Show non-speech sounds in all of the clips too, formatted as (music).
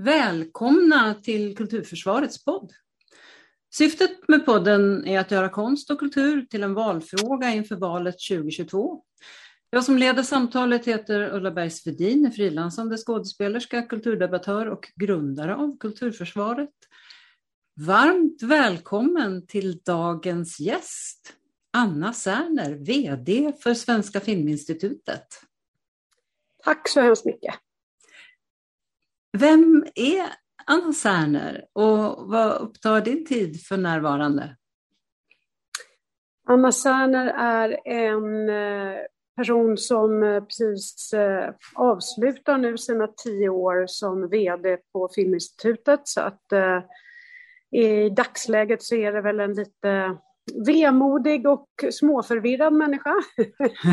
Välkomna till Kulturförsvarets podd. Syftet med podden är att göra konst och kultur till en valfråga inför valet 2022. Jag som leder samtalet heter Ulla Bergsvedin, är frilansande skådespelerska, kulturdebattör och grundare av Kulturförsvaret. Varmt välkommen till dagens gäst, Anna Särner, VD för Svenska Filminstitutet. Tack så hemskt mycket. Vem är Anna Särner och vad upptar din tid för närvarande? Anna Särner är en eh, person som eh, precis eh, avslutar nu sina tio år som VD på Filminstitutet. Så att i dagsläget så är det väl en lite vemodig och småförvirrad människa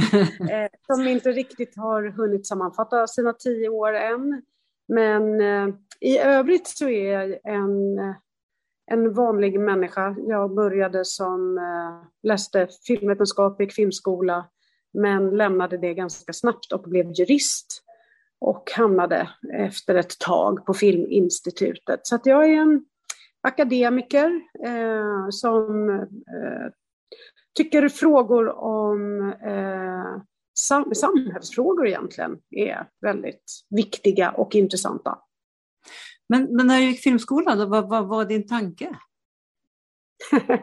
(laughs) som inte riktigt har hunnit sammanfatta sina tio år än. Men eh, i övrigt så är jag en, en vanlig människa. Jag började som, eh, läste filmvetenskap, i filmskola, men lämnade det ganska snabbt och blev jurist och hamnade efter ett tag på Filminstitutet. Så att jag är en akademiker eh, som eh, tycker frågor om eh, sam samhällsfrågor egentligen är väldigt viktiga och intressanta. Men, men när du gick filmskolan, vad, vad var din tanke? (laughs)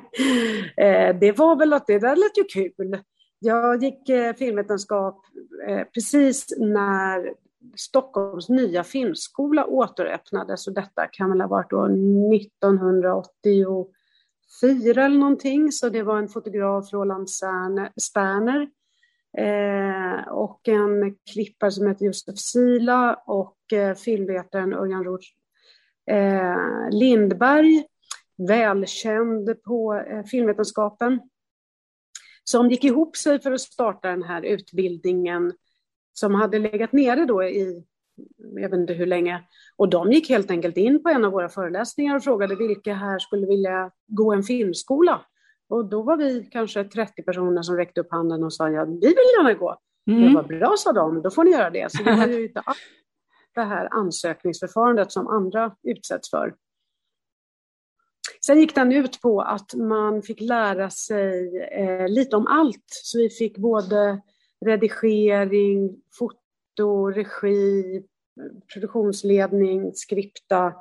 Eh, det var väl att det där lät ju kul. Jag gick eh, filmvetenskap eh, precis när Stockholms nya filmskola återöppnades och detta kan väl ha varit då 1984 eller någonting, så det var en fotograf, Roland Sterner, eh, och en klippare som heter Josef Sila och eh, filmvetaren Örjan Roth eh, Lindberg, välkänd på eh, filmvetenskapen, som gick ihop sig för att starta den här utbildningen som hade legat nere då i, jag vet inte hur länge, och de gick helt enkelt in på en av våra föreläsningar och frågade vilka här skulle vilja gå en filmskola. Och då var vi kanske 30 personer som räckte upp handen och sa ja, vi vill gärna gå. Mm. Det var bra, sa de, då får ni göra det. Så det var ju (laughs) inte alls det här ansökningsförfarandet som andra utsätts för. Sen gick den ut på att man fick lära sig eh, lite om allt. Så vi fick både redigering, foto, regi, produktionsledning, skripta.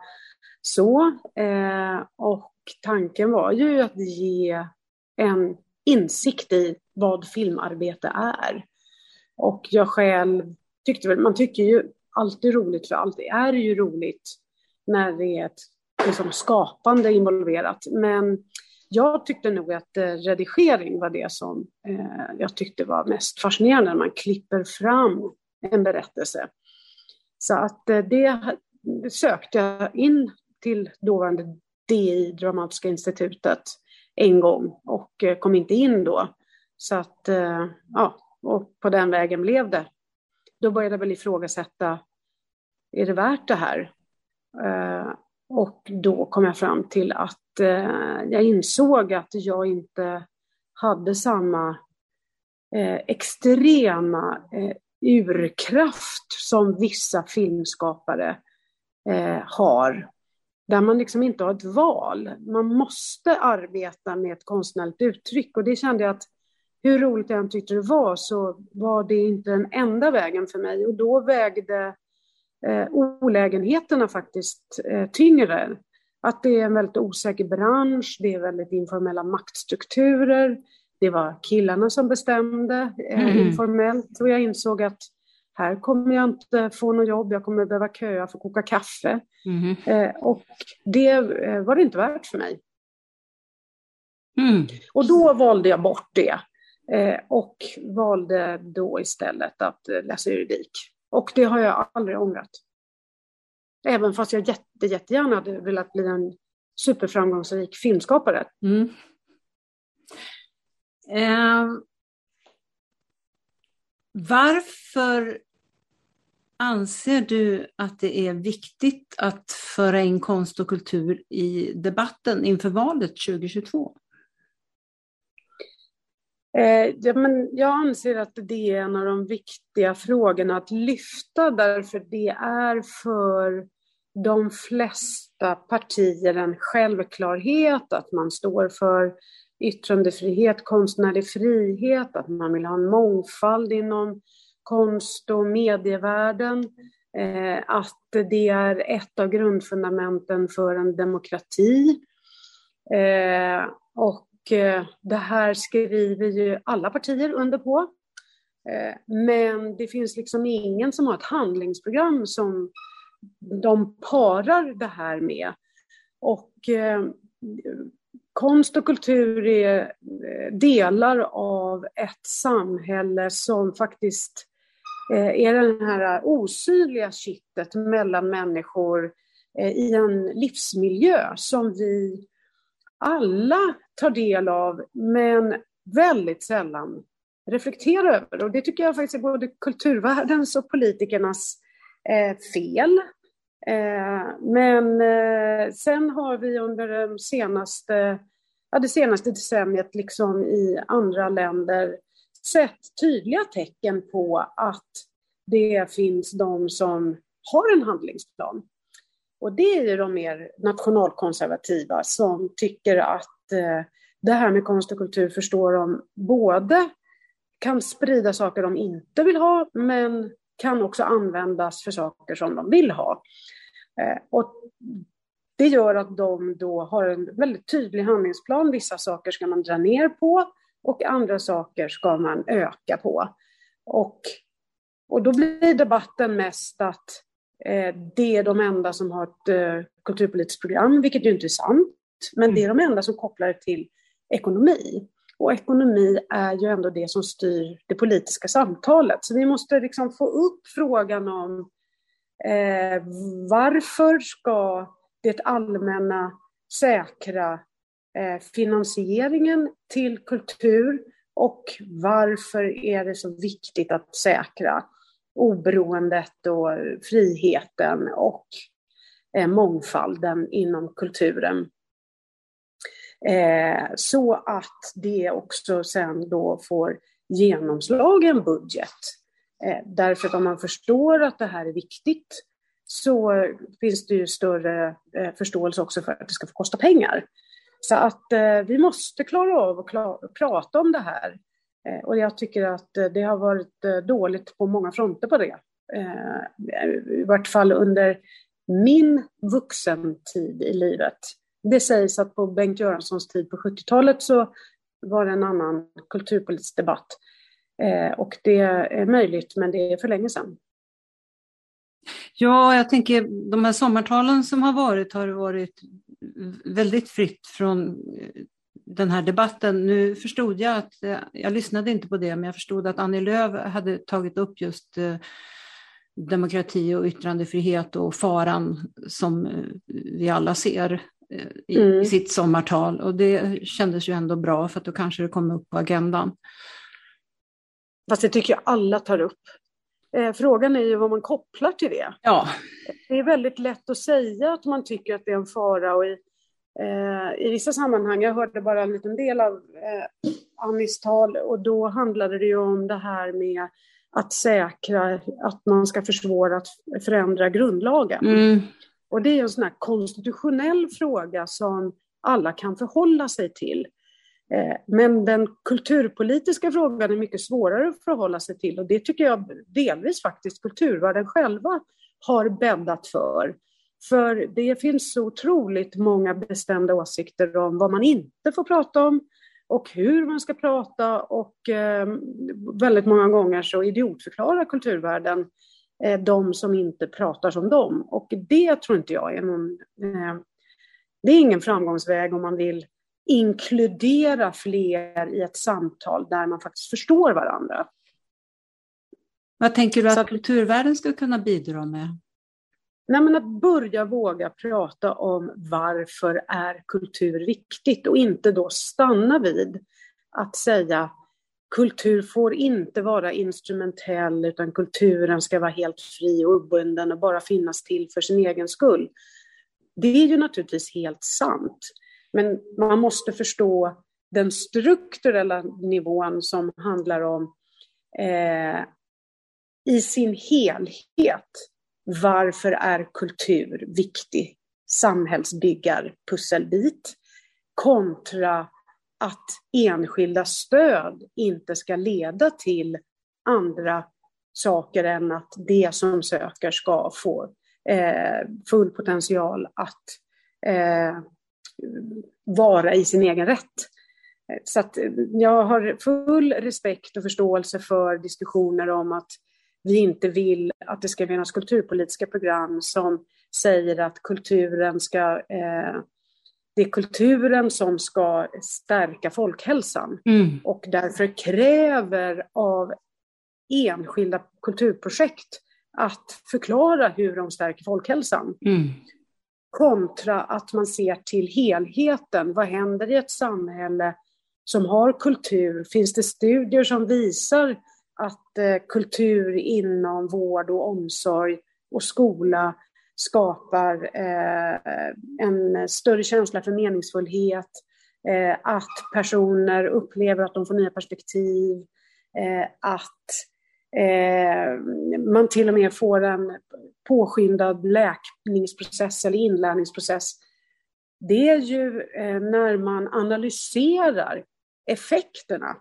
Så. Eh, och tanken var ju att ge en insikt i vad filmarbete är. Och jag själv tyckte väl, man tycker ju alltid roligt för allt är ju roligt när det är ett liksom, skapande involverat. Men jag tyckte nog att eh, redigering var det som eh, jag tyckte var mest fascinerande, när man klipper fram en berättelse. Så att eh, det sökte jag in till dåvarande DI, Dramatiska institutet, en gång och eh, kom inte in då. Så att, eh, ja, och på den vägen blev det. Då började jag väl ifrågasätta, är det värt det här? Eh, och då kom jag fram till att jag insåg att jag inte hade samma extrema urkraft som vissa filmskapare har där man liksom inte har ett val. Man måste arbeta med ett konstnärligt uttryck och det kände jag att hur roligt jag än tyckte det var så var det inte den enda vägen för mig och då vägde eh, olägenheterna faktiskt eh, tyngre. Att det är en väldigt osäker bransch, det är väldigt informella maktstrukturer, det var killarna som bestämde eh, mm. informellt och jag insåg att här kommer jag inte få något jobb, jag kommer behöva köa för att koka kaffe. Mm. Eh, och det eh, var det inte värt för mig. Mm. Och då valde jag bort det eh, och valde då istället att eh, läsa juridik. Och det har jag aldrig ångrat. Även fast jag jätte, jättegärna hade velat bli en superframgångsrik filmskapare. Mm. Eh, varför anser du att det är viktigt att föra in konst och kultur i debatten inför valet 2022? Eh, ja, men jag anser att det är en av de viktiga frågorna att lyfta därför det är för de flesta partier en självklarhet att man står för yttrandefrihet, konstnärlig frihet, att man vill ha en mångfald inom konst och medievärlden, eh, att det är ett av grundfundamenten för en demokrati. Eh, och eh, det här skriver ju alla partier under på. Eh, men det finns liksom ingen som har ett handlingsprogram som de parar det här med. Och eh, konst och kultur är eh, delar av ett samhälle som faktiskt Eh, är det här osynliga kittet mellan människor eh, i en livsmiljö som vi alla tar del av, men väldigt sällan reflekterar över. Och det tycker jag faktiskt är både kulturvärldens och politikernas eh, fel. men sen har vi under de senaste, ja, det senaste decenniet, liksom i andra länder, sett tydliga tecken på att det finns de som har en handlingsplan. Och det är ju de mer nationalkonservativa som tycker att eh, det här med konst och kultur förstår de både kan sprida saker de inte vill ha, men kan också användas för saker som de vill ha. Eh, och det gör att de då har en väldigt tydlig handlingsplan. Vissa saker ska man dra ner på och andra saker ska man öka på. Och, och då blir debatten mest att eh, det är de enda som har ett eh, kulturpolitiskt program, vilket ju inte är sant. Men det är de enda som kopplar det till ekonomi. Och ekonomi är ju ändå det som styr det politiska samtalet. Så vi måste liksom få upp frågan om eh, varför ska det allmänna säkra Eh, finansieringen till kultur och varför är det så viktigt att säkra oberoendet och friheten och eh, mångfalden inom kulturen. Eh, så att det också sen då får genomslag i en budget. Eh, därför att om man förstår att det här är viktigt så finns det ju större eh, förståelse också för att det ska få kosta pengar. Så att eh, vi måste klara av att klara, prata om det här. Eh, och jag tycker att eh, det har varit eh, dåligt på många fronter på det. Eh, I vart fall under min vuxentid i livet. Det sägs att på Bengt Göranssons tid på 70-talet så var det en annan kulturpolitisk debatt. Eh, och det är möjligt, men det är för länge sedan. Ja, jag tänker de här sommartalen som har varit har varit väldigt fritt från eh, den här debatten. Nu förstod jag att, eh, jag lyssnade inte på det, men jag förstod att Annie Lööf hade tagit upp just eh, demokrati och yttrandefrihet och faran som vi alla ser i, mm. sitt sommartal. Och det kändes ju ändå bra för att då kanske det kom upp på agendan. Fast det tycker jag alla tar upp. Eh, frågan är ju vad man kopplar till det. Ja. Det är väldigt lätt att säga att man tycker att det är en fara och i, eh, i vissa sammanhang, jag hörde bara en liten del av eh, Annis tal och då handlade det ju om det här med att säkra att man ska försvåra att förändra grundlagen. Mm. Och det är en sån här konstitutionell fråga som alla kan förhålla sig till. Eh, men den kulturpolitiska frågan är mycket svårare att förhålla sig till och det tycker jag delvis faktiskt kulturvärlden själva har bäddat för. För det finns så otroligt många bestämda åsikter om vad man inte får prata om och hur man ska prata och eh, väldigt många gånger så idiotförklarar kulturvärlden eh, de som inte pratar som dem. Och det tror inte jag är någon... Det är ingen framgångsväg om man vill inkludera fler i ett samtal där man faktiskt förstår varandra. Vad tänker du att Så, kulturvärlden skulle kunna bidra med? Nej, men att börja våga prata om varför är kultur viktigt och inte då stanna vid att säga kultur får inte vara instrumentell utan kulturen ska vara helt fri och obunden och bara finnas till för sin egen skull. Det är ju naturligtvis helt sant. Men man måste förstå den strukturella nivån som handlar om eh, i sin helhet varför är kultur viktig? Samhällsbyggarpusselbit kontra att enskilda stöd inte ska leda till andra saker än att det som söker ska få eh, full potential att eh, vara i sin egen rätt. Så att jag har full respekt och förståelse för diskussioner om att vi inte vill att det ska finnas kulturpolitiska program som säger att kulturen ska eh, det är kulturen som ska stärka folkhälsan mm. och därför kräver av enskilda kulturprojekt att förklara hur de stärker folkhälsan. Mm. Kontra att man ser till helheten. Vad händer i ett samhälle som har kultur? Finns det studier som visar att eh, kultur inom vård och omsorg och skola skapar eh, en större känsla för meningsfullhet, eh, att personer upplever att de får nya perspektiv, att man till och med får en påskyndad läkningsprocess eller inlärningsprocess. Det är ju eh, när man analyserar effekterna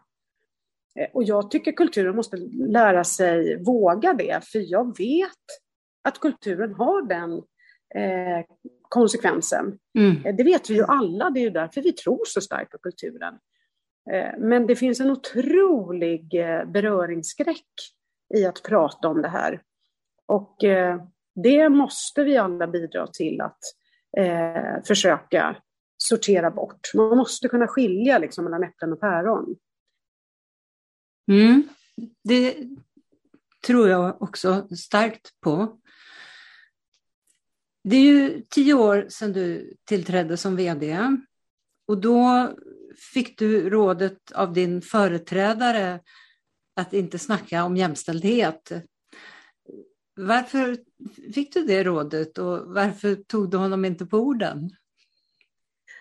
Eh, och jag tycker kulturen måste lära sig våga det, för jag vet att kulturen har den eh, konsekvensen. Mm. Det vet vi ju alla, det är ju därför vi tror så starkt på kulturen. Eh, men det finns en otrolig beröringsskräck i att prata om det här. Och eh, det måste vi alla bidra till att eh, försöka sortera bort. Man måste kunna skilja liksom, mellan äpplen och päron. Mm. Det tror jag också starkt på. Det är ju tio år sedan du tillträdde som vd och då fick du rådet av din företrädare att inte snacka om jämställdhet. Varför fick du det rådet och varför tog du honom inte på orden?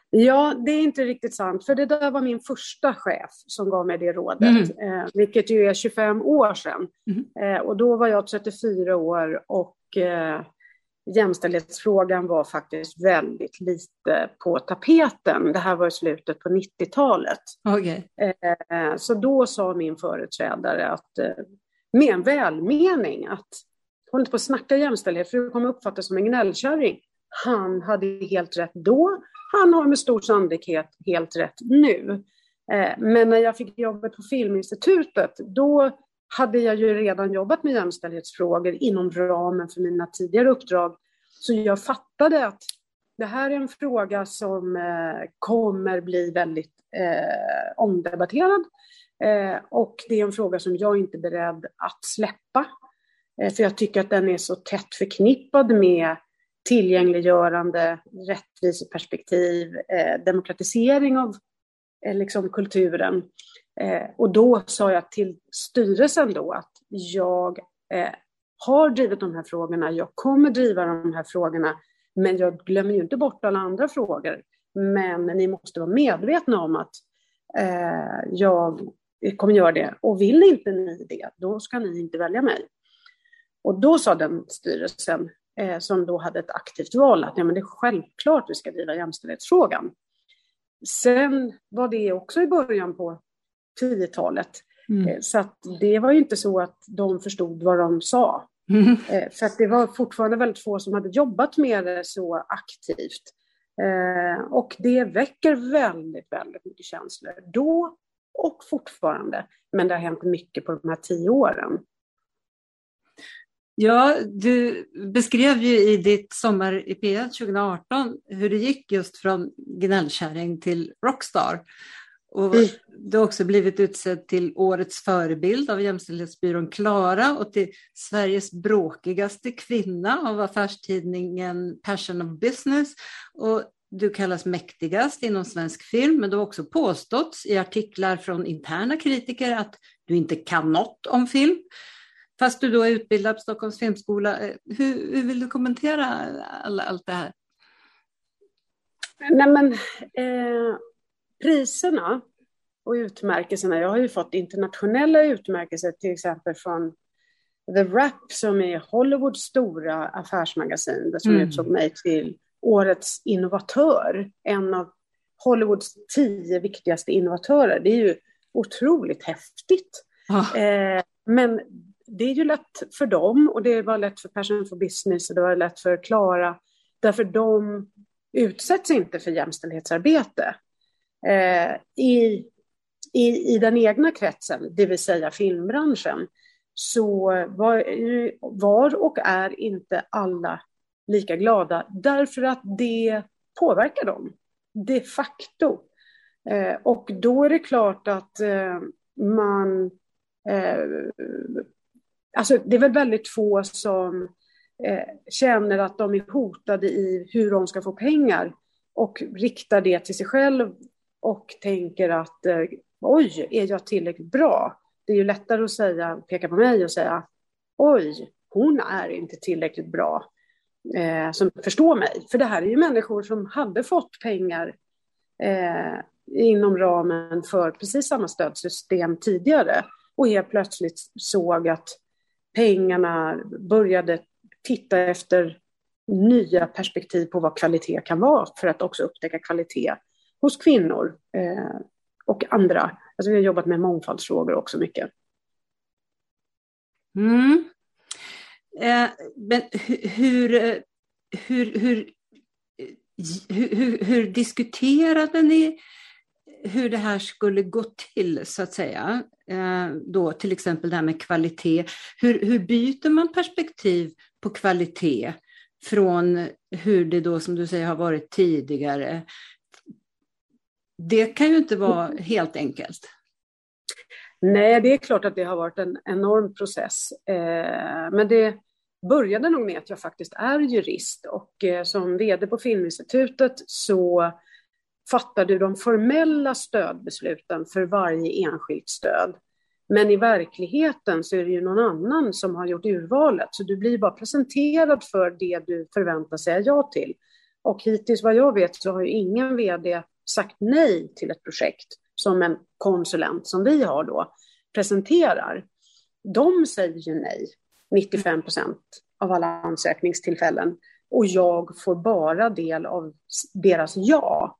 Ja, det är inte riktigt sant, för det där var min första chef som gav mig det rådet, mm. eh, vilket ju är 25 år sedan. Mm. Eh, och då var jag 34 år och eh, jämställdhetsfrågan var faktiskt väldigt lite på tapeten. Det här var i slutet på 90-talet. Okay. Eh, så då sa min företrädare att, eh, med en välmening, att håll inte på att snacka jämställdhet, för du kommer uppfattas som en gnällkärring. Han hade helt rätt då han har med stor sannolikhet helt rätt nu. Eh, men när jag fick jobbet på Filminstitutet, då hade jag ju redan jobbat med jämställdhetsfrågor inom ramen för mina tidigare uppdrag. Så jag fattade att det här är en fråga som eh, kommer bli väldigt eh, omdebatterad. Eh, och det är en fråga som jag inte är beredd att släppa. Eh, för jag tycker att den är så tätt förknippad med tillgängliggörande, rättviseperspektiv, eh, demokratisering av eh, liksom kulturen. Eh, och då sa jag till styrelsen då att jag eh, har drivit de här frågorna, jag kommer driva de här frågorna, men jag glömmer ju inte bort alla andra frågor. Men ni måste vara medvetna om att eh, jag kommer göra det. Och vill inte ni det, då ska ni inte välja mig. Och då sa den styrelsen, eh, som då hade ett aktivt val att ja, men det är självklart vi ska driva jämställdhetsfrågan. Sen var det också i början på 10-talet. Mm. Eh, så det var ju inte så att de förstod vad de sa. Mm. Eh, för att det var fortfarande väldigt få som hade jobbat med det så aktivt. Eh, och det väcker väldigt, väldigt mycket känslor. Då och fortfarande. Men det har hänt mycket på de här tio åren. Ja, du beskrev ju i ditt Sommar i P1 2018 hur det gick just från gnällkärring till rockstar. Och mm. Du har också blivit utsedd till årets förebild av jämställdhetsbyrån Klara och till Sveriges bråkigaste kvinna av affärstidningen Passion of Business. Och du kallas mäktigast inom svensk film, men du har också påståtts i artiklar från interna kritiker att du inte kan något om film. Fast du då är utbildad på Stockholms filmskola. Eh, hur, hur vill du kommentera all, allt det här? Nej, men, eh, priserna och utmärkelserna. Jag har ju fått internationella utmärkelser till exempel från The Wrap som är Hollywoods stora affärsmagasin, som mm. utsåg mig till årets innovatör, en av Hollywoods tio viktigaste innovatörer. Det är ju otroligt häftigt. Oh. Eh, men det är ju lätt för dem och det var lätt för Passion for Business och det var lätt för Klara, därför de utsätts inte för jämställdhetsarbete. Eh, i, i, I den egna kretsen, det vill säga filmbranschen, så var, var och är inte alla lika glada därför att det påverkar dem de facto. Eh, och då är det klart att eh, man... Eh, alltså det är väl väldigt få som eh, känner att de är hotade i hur de ska få pengar och riktar det till sig själv och tänker att eh, oj, är jag tillräckligt bra? Det är ju lättare att säga, peka på mig och säga oj, hon är inte tillräckligt bra eh, som förstår mig. För det här är ju människor som hade fått pengar eh, inom ramen för precis samma stödsystem tidigare och helt plötsligt såg att pengarna började titta efter nya perspektiv på vad kvalitet kan vara för att också upptäcka kvalitet hos kvinnor eh, och andra. Alltså vi har jobbat med mångfaldsfrågor också mycket. Mm. Eh, men eh, hur, hur, eh, hur, hur, hur, hur diskuterade ni hur det här skulle gå till, så att säga? Eh, då till exempel det här med kvalitet. Hur, hur byter man perspektiv på kvalitet från hur det då, som du säger, har varit tidigare? Det kan ju inte vara helt enkelt. Nej, det är klart att det har varit en enorm process. Eh, men det började nog med att jag faktiskt är jurist och eh, som vd på Filminstitutet så fattar du de formella stödbesluten för varje enskilt stöd. Men i verkligheten så är det ju någon annan som har gjort urvalet, så du blir bara presenterad för det du förväntar säga ja till. Och hittills vad jag vet så har ju ingen vd sagt nej till ett projekt som en konsulent som vi har då presenterar. De säger ju nej 95 procent av alla ansökningstillfällen och jag får bara del av deras ja.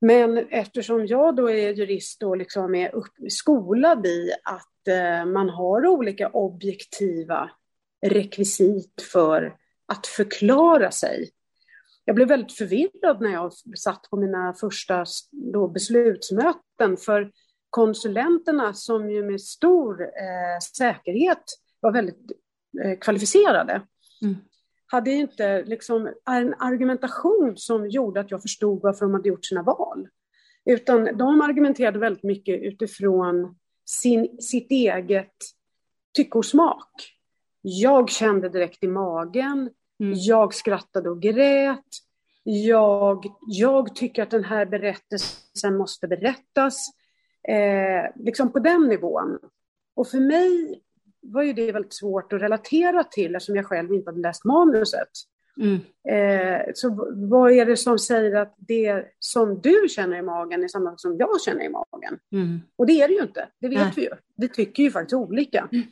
Men eftersom jag då är jurist och liksom är upp, skolad i att eh, man har olika objektiva rekvisit för att förklara sig. Jag blev väldigt förvirrad när jag satt på mina första då, beslutsmöten för konsulenterna som ju med stor eh, säkerhet var väldigt eh, kvalificerade mm. hade inte liksom en argumentation som gjorde att jag förstod varför de hade gjort sina val. Utan de argumenterade väldigt mycket utifrån sin, sitt eget tycke och smak. Jag kände direkt i magen, mm. jag skrattade och grät, jag, jag tycker att den här berättelsen måste berättas. Eh, liksom på den nivån. Och för mig var ju det väldigt svårt att relatera till eftersom jag själv inte hade läst manuset. Mm. Eh, så vad är det som säger att det som du känner i magen är samma som jag känner i magen? Mm. Och det är det ju inte, det vet Nej. vi ju. Vi tycker ju faktiskt olika. Mm.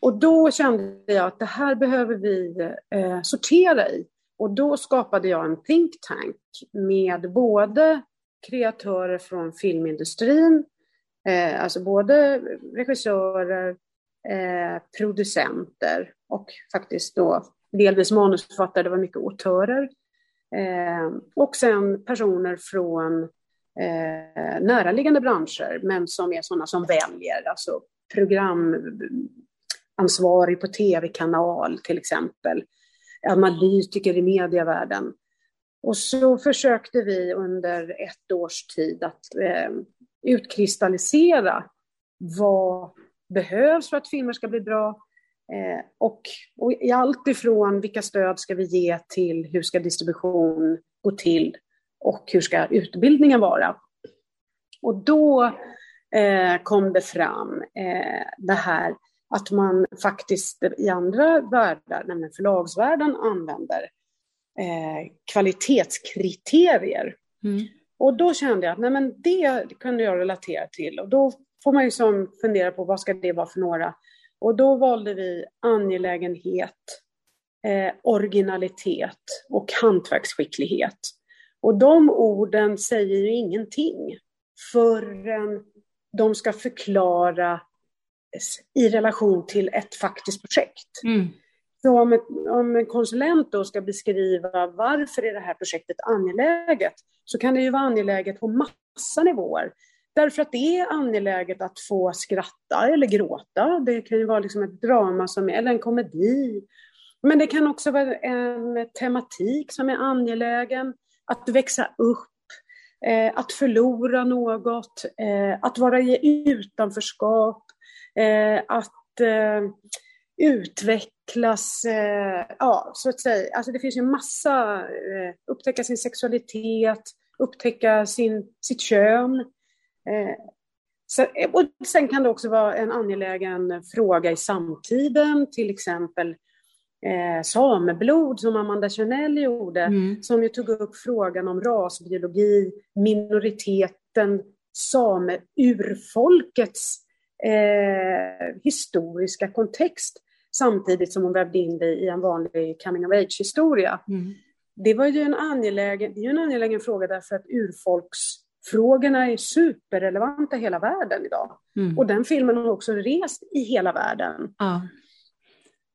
Och då kände jag att det här behöver vi eh, sortera i. Och då skapade jag en think tank med både kreatörer från filmindustrin, eh, alltså både regissörer, eh, producenter och faktiskt då delvis manusförfattare, det var mycket autörer. Eh, och sen personer från eh, näraliggande branscher, men som är sådana som väljer, alltså program ansvarig på tv-kanal till exempel, analytiker i medievärlden. Och så försökte vi under ett års tid att eh, utkristallisera vad behövs för att filmer ska bli bra eh, och, och i allt ifrån vilka stöd ska vi ge till hur ska distribution gå till och hur ska utbildningen vara. Och då eh, kom det fram eh, det här att man faktiskt i andra världar, nämligen förlagsvärlden, använder eh, kvalitetskriterier. Mm. Och då kände jag att nej, men det kunde jag relatera till och då får man ju som fundera på vad ska det vara för några. Och då valde vi angelägenhet, eh, originalitet och hantverksskicklighet. Och de orden säger ju ingenting förrän de ska förklara i relation till ett faktiskt projekt. Mm. Så om, ett, om en konsulent då ska beskriva varför är det här projektet angeläget, så kan det ju vara angeläget på massa nivåer. Därför att det är angeläget att få skratta eller gråta. Det kan ju vara liksom ett drama som, eller en komedi. Men det kan också vara en tematik som är angelägen. Att växa upp, eh, att förlora något, eh, att vara i utanförskap, att eh, utvecklas, eh, ja, så att säga. Alltså det finns ju massa, eh, upptäcka sin sexualitet, upptäcka sin, sitt kön. Eh, så, och sen kan det också vara en angelägen fråga i samtiden, till exempel eh, sameblod som Amanda Chanel gjorde, mm. som ju tog upp frågan om rasbiologi, minoriteten, sameurfolkets eh, historiska kontext samtidigt som hon vävde in det i en vanlig coming of age-historia. Mm. Det var ju en angelägen, det är en angelägen fråga därför att urfolksfrågorna är superrelevanta i hela världen idag. Mm. Och den filmen har också rest i hela världen. Ah.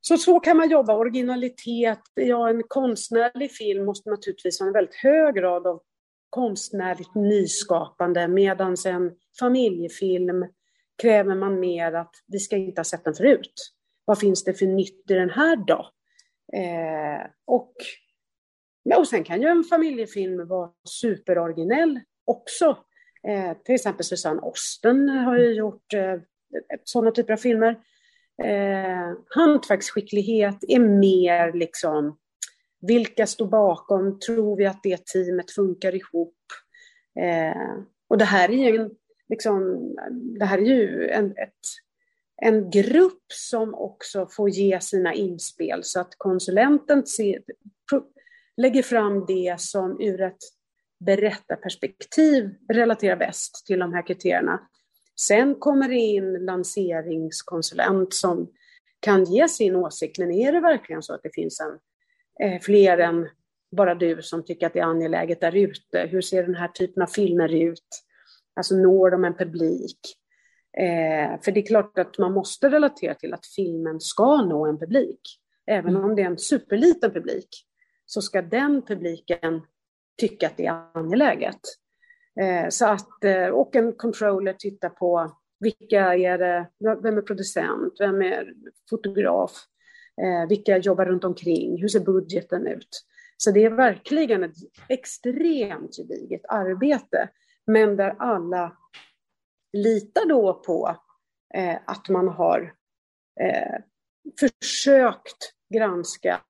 Så så kan man jobba, originalitet, ja en konstnärlig film måste naturligtvis ha en väldigt hög grad av konstnärligt nyskapande medan en familjefilm kräver man mer att vi ska inte ha sett den förut. Vad finns det för nytt i den här då? Eh, och, och sen kan ju en familjefilm vara superoriginell också. Eh, till exempel Susanne Osten har ju gjort eh, sådana typer av filmer. Eh, hantverksskicklighet är mer liksom, vilka står bakom? Tror vi att det teamet funkar ihop? Eh, och det här är ju, en, liksom, det här är ju en, ett en grupp som också får ge sina inspel så att konsulenten ser, lägger fram det som ur ett berättarperspektiv relaterar bäst till de här kriterierna. Sen kommer det in lanseringskonsulent som kan ge sin åsikt, men är det verkligen så att det finns en, eh, fler än bara du som tycker att det är angeläget där ute? Hur ser den här typen av filmer ut? Alltså når de en publik? Eh, för det är klart att man måste relatera till att filmen ska nå en publik. Även mm. om det är en superliten publik så ska den publiken tycka att det är angeläget. Eh, så att, eh, och en controller tittar på vilka är det, vem är producent, vem är fotograf, eh, vilka jobbar runt omkring, hur ser budgeten ut? Så det är verkligen ett extremt gediget arbete, men där alla litar då på eh, att man har eh, försökt granska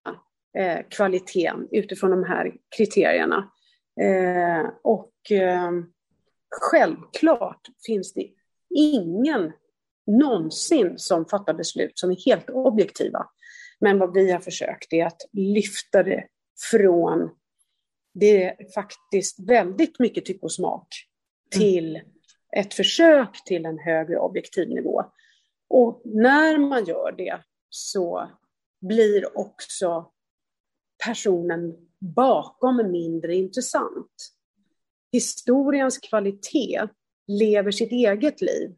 eh, kvaliteten utifrån de här kriterierna. Eh, och eh, självklart finns det ingen någonsin som fattar beslut som är helt objektiva. Men vad vi har försökt är att lyfta det från det är faktiskt väldigt mycket tyck och smak till ett försök till en högre objektiv nivå. Och när man gör det så blir också personen bakom mindre intressant. Historiens kvalitet lever sitt eget liv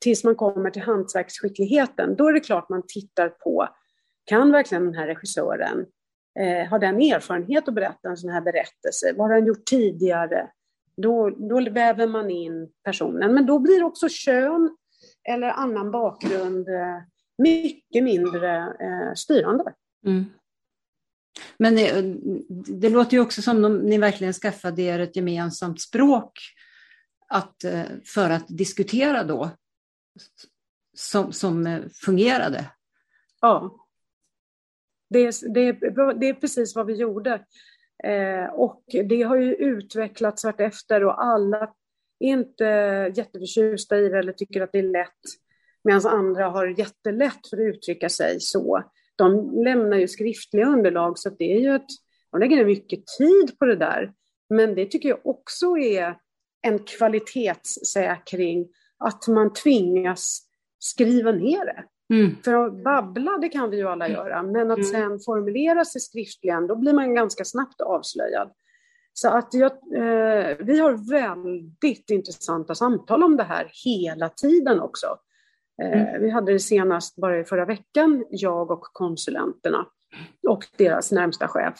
tills man kommer till hantverksskickligheten. Då är det klart man tittar på, kan verkligen den här regissören eh, ha den erfarenhet att berätta en sån här berättelse? Vad har den gjort tidigare? Då, då väver man in personen. Men då blir också kön eller annan bakgrund eh, mycket mindre eh, styrande. Mm. Men det, det, låter ju också som om ni verkligen skaffade er ett gemensamt språk att, eh, för att diskutera då, som, som eh, fungerade. Ja. Det, det, det är precis vad vi gjorde. Eh, och det har ju utvecklats vartefter och alla är inte jätteförtjusta i det eller tycker att det är lätt. Medan andra har jättelätt för att uttrycka sig så. De lämnar ju skriftliga underlag så det är ju ett, de lägger ner mycket tid på det där. Men det tycker jag också är en kvalitetssäkring, att man tvingas skriva ner det. Mm. För att babbla, det kan vi ju alla göra, men att mm. sen formulera sig skriftligen, då blir man ganska snabbt avslöjad. Så att jag, eh, vi har väldigt intressanta samtal om det här hela tiden också. Eh, mm. Vi hade det senast bara i förra veckan, jag och konsulenterna och deras närmsta chef.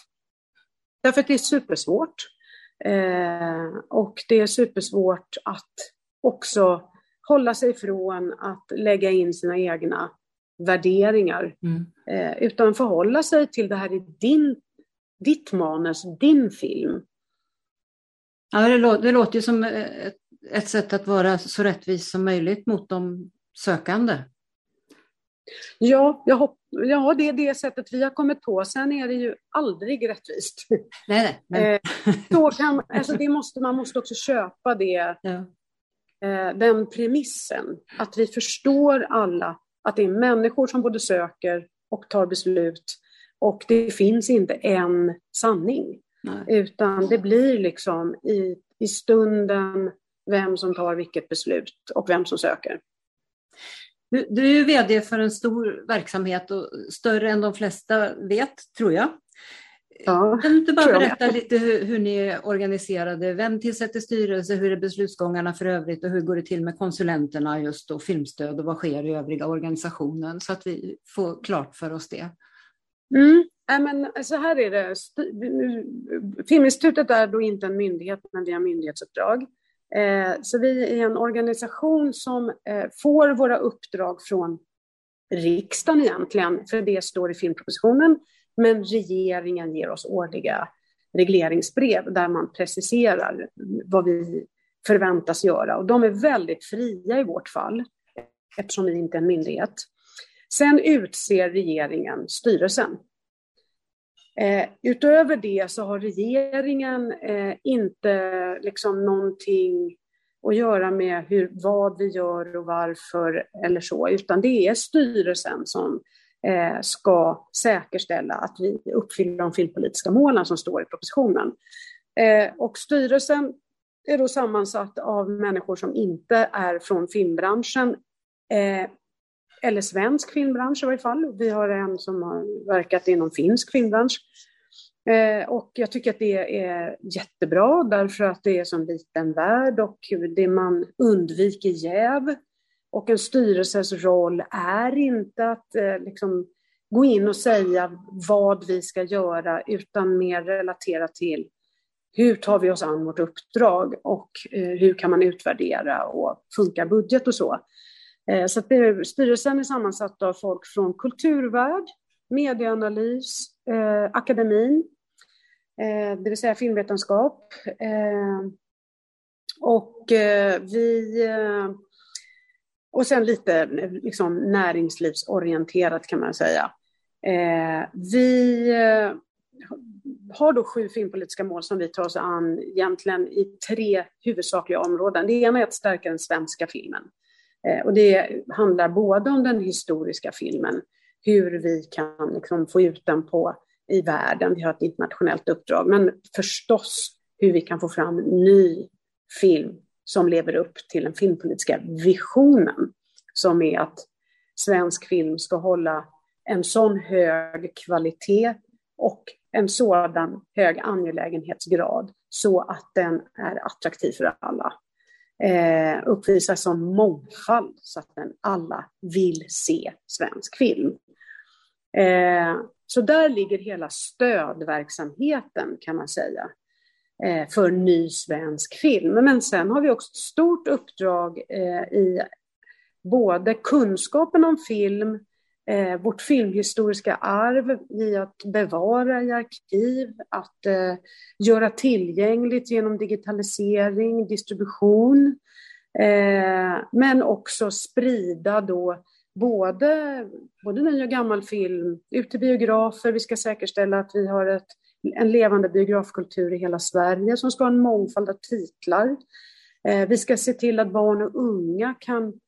Därför att det är supersvårt. Eh, och det är supersvårt att också hålla sig från att lägga in sina egna värderingar. Mm. Eh, utan förhålla sig till det här i din, ditt manus, din film. Ja, det, låter, det låter ju som ett, ett sätt att vara så rättvis som möjligt mot de sökande. Ja, jag hopp, ja, det är det sättet vi har kommit på. Sen är det ju aldrig rättvist. (laughs) Nej, nej, men... kan, alltså det måste, man måste också köpa det, ja. Eh, den premissen. Att vi förstår alla att det är människor som både söker och tar beslut. Och det finns inte en sanning. Nej. Utan det blir liksom i, i stunden vem som tar vilket beslut och vem som söker. Du, du är ju vd för en stor verksamhet och större än de flesta vet, tror jag. Ja, kan du inte bara berätta lite hur, hur, ni är organiserade? Vem tillsätter styrelse? Hur är beslutsgångarna för övrigt? Och hur går det till med konsulenterna just då, filmstöd och vad sker i övriga organisationen? Så att vi får klart för oss det. Mm. Äh, men så här är det. Filminstitutet är då inte en myndighet, men vi har myndighetsuppdrag. Eh, så vi är en organisation som eh, får våra uppdrag från riksdagen egentligen, för det står i filmpropositionen, men regeringen ger oss årliga regleringsbrev där man preciserar vad vi förväntas göra. Och de är väldigt fria i vårt fall, eftersom vi inte är en myndighet. Sen utser regeringen styrelsen. Eh, utöver det så har regeringen eh, inte liksom någonting att göra med hur, vad vi gör och varför eller så, utan det är styrelsen som Eh, ska säkerställa att vi uppfyller de filmpolitiska målen som står i propositionen. Eh, och styrelsen är då sammansatt av människor som inte är från filmbranschen eh, eller svensk filmbransch i varje fall. Vi har en som har verkat inom finsk filmbransch. Och jag tycker att det är jättebra därför att det är som liten värld och det man undviker jäv. Och en styrelses roll är inte att eh, liksom, gå in och säga vad vi ska göra utan mer relatera till hur tar vi oss an vårt uppdrag och eh, hur kan man utvärdera och funkar budget och så. Eh, så det, styrelsen är sammansatt av folk från kulturvärld, medieanalys, eh, akademin, eh, det vill säga filmvetenskap. Eh, och eh, vi... Eh, och sen lite liksom, näringslivsorienterat kan man säga. Eh, vi eh, har då sju filmpolitiska mål som vi tar oss an egentligen i tre huvudsakliga områden. Det ena är att stärka den svenska filmen. Eh, och det handlar både om den historiska filmen, hur vi kan liksom få ut den på, i världen, vi har ett internationellt uppdrag, men förstås hur vi kan få fram ny film som lever upp till den filmpolitiska visionen, som är att svensk film ska hålla en sån hög kvalitet och en sådan hög angelägenhetsgrad så att den är attraktiv för alla eh, uppvisas sån mångfald så att den alla vill se svensk film. Eh, så där ligger hela stödverksamheten kan man säga Eh, för ny svensk film. Men sen har vi också ett stort uppdrag eh, i både kunskapen om film, eh, vårt filmhistoriska arv i att bevara i arkiv, att eh, göra tillgängligt genom digitalisering, distribution, eh, men också sprida då både, både ny och gammal film ut till biografer. Vi ska säkerställa att vi har ett, en levande biografkultur i hela Sverige som ska ha en mångfald av titlar. Eh, vi ska se till att barn och unga kan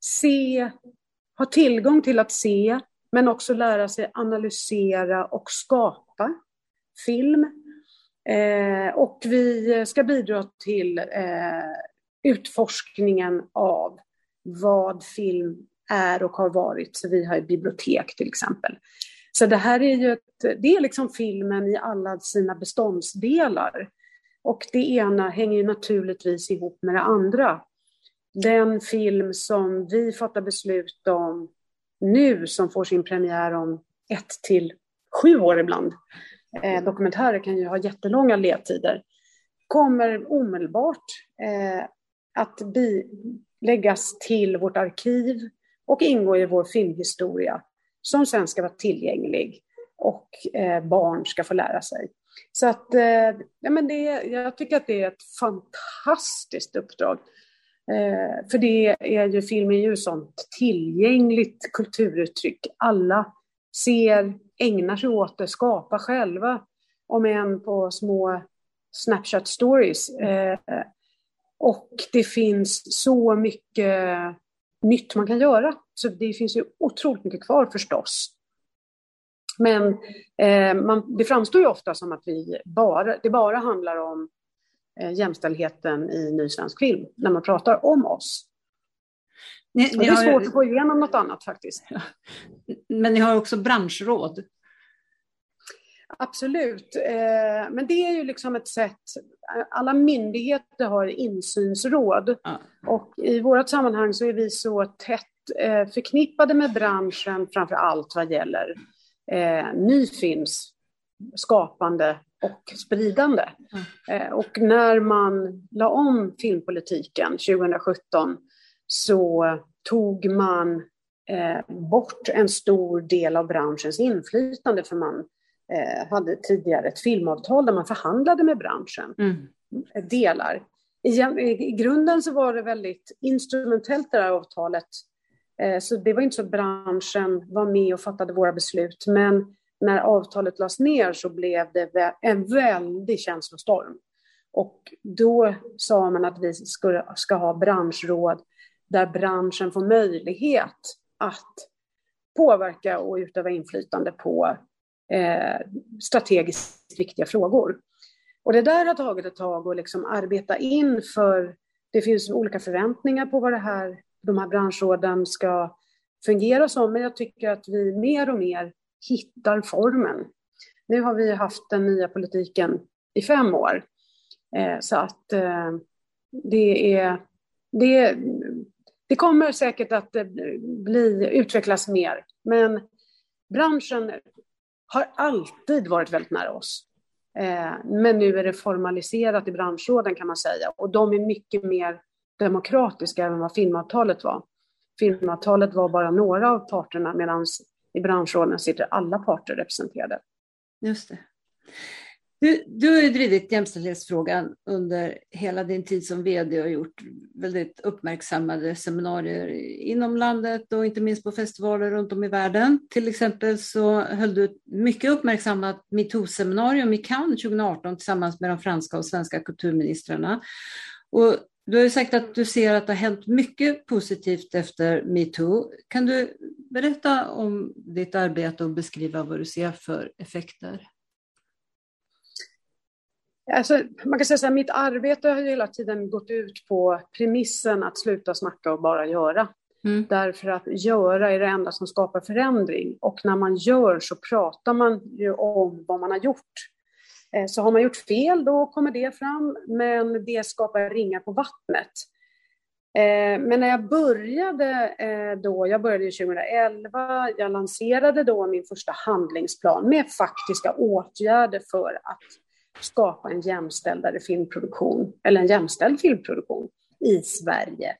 se ha tillgång till att se, men också lära sig analysera och skapa film. Eh, och vi ska bidra till eh, utforskningen av vad film är och har varit. Så vi har ett bibliotek till exempel. Så det här är ju ett, det är liksom filmen i alla sina beståndsdelar. Och det ena hänger ju naturligtvis ihop med det andra. Den film som vi fattar beslut om nu, som får sin premiär om ett till sju år ibland, eh, dokumentärer kan ju ha jättelånga ledtider, kommer omedelbart eh, att bi läggas till vårt arkiv och ingå i vår filmhistoria som sen ska vara tillgänglig och eh, barn ska få lära sig. Så att, eh, ja, men det, jag tycker att det är ett fantastiskt uppdrag. Eh, för det är ju, filmen är ju sånt tillgängligt kulturuttryck. Alla ser, ägnar sig åt det, skapar själva, om än på små Snapchat stories. Eh, och det finns så mycket nytt man kan göra. Så det finns ju otroligt mycket kvar förstås. Men eh, man, det framstår ju ofta som att vi bara, det bara handlar om eh, jämställdheten i ny svensk film när man pratar om oss. Ni, ni det är svårt att få igenom något annat faktiskt. Men ni har också branschråd. Absolut, eh, men det är ju liksom ett sätt, alla myndigheter har insynsråd ja. och i vårt sammanhang så är vi så tätt eh, förknippade med branschen framför allt vad gäller eh, ny films skapande och spridande. Mm. och när man la om filmpolitiken 2017 så tog man bort en stor del av branschens inflytande för man eh, hade tidigare ett filmavtal där man förhandlade med branschen. Mm. Delar. I, I, grunden så var det väldigt instrumentellt det här avtalet. Eh, så det var inte så att branschen var med och fattade våra beslut. Men när avtalet lades ner så blev det en väldig känslostorm. Och då sa man att vi ska, ska ha branschråd där branschen får möjlighet att påverka och utöva inflytande på eh, strategiskt viktiga frågor. Och det där har tagit ett tag att liksom arbeta in för det finns olika förväntningar på vad det här, de här branschråden ska fungera som, men jag tycker att vi mer och mer hittar formen. Nu har vi haft den nya politiken i fem år, eh, så att eh, det är det, det kommer säkert att eh, bli, utvecklas mer, men branschen har alltid varit väldigt nära oss. Eh, men nu är det formaliserat i branschråden kan man säga och de är mycket mer demokratiska än vad filmavtalet var. Filmavtalet var bara några av parterna medan i branschråden sitter alla parter representerade. Just det. Du, du har ju drivit jämställdhetsfrågan under hela din tid som vd och gjort väldigt uppmärksammade seminarier inom landet och inte minst på festivaler runt om i världen. Till exempel så höll du ett mycket uppmärksammat metoo-seminarium i Cannes 2018 tillsammans med de franska och svenska kulturministrarna. Och du har ju sagt att du ser att det har hänt mycket positivt efter metoo. Kan du berätta om ditt arbete och beskriva vad du ser för effekter? Alltså, man kan säga så här, mitt arbete har hela tiden gått ut på premissen att sluta snacka och bara göra. Mm. Därför att göra är det enda som skapar förändring. Och när man gör så pratar man ju om vad man har gjort. Eh, så har man gjort fel, då kommer det fram, men det skapar ringar på vattnet. Eh, men när jag började eh, då, jag började 2011, jag lanserade då min första handlingsplan med faktiska åtgärder för att skapa en jämställdare filmproduktion, eller en jämställd filmproduktion i Sverige.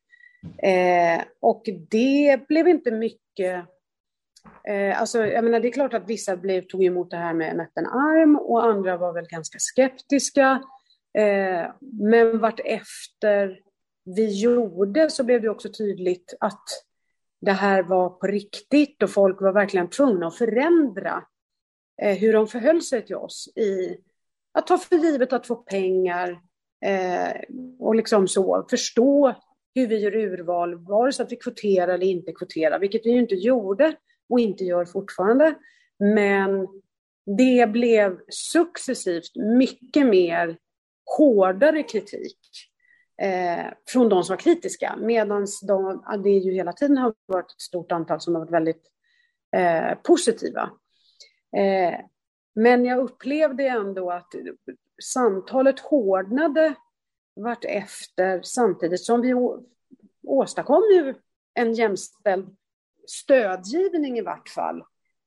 Eh, och det blev inte mycket Eh, alltså, jag menar, det är klart att vissa blev, tog emot det här med en öppen arm och andra var väl ganska skeptiska. Eh, men vart efter vi gjorde så blev det också tydligt att det här var på riktigt och folk var verkligen tvungna att förändra eh, hur de förhöll sig till oss i att ta för givet att få pengar eh, och liksom så förstå hur vi gör urval, vare sig att vi kvoterar eller inte kvoterar, vilket vi ju inte gjorde och inte gör fortfarande. Men det blev successivt mycket mer hårdare kritik eh, från de som var kritiska. Medan de, det ju hela tiden har varit ett stort antal som har varit väldigt eh, positiva. Eh, men jag upplevde ändå att samtalet hårdnade vart efter samtidigt som vi åstadkom ju en jämställd stödgivning i vart fall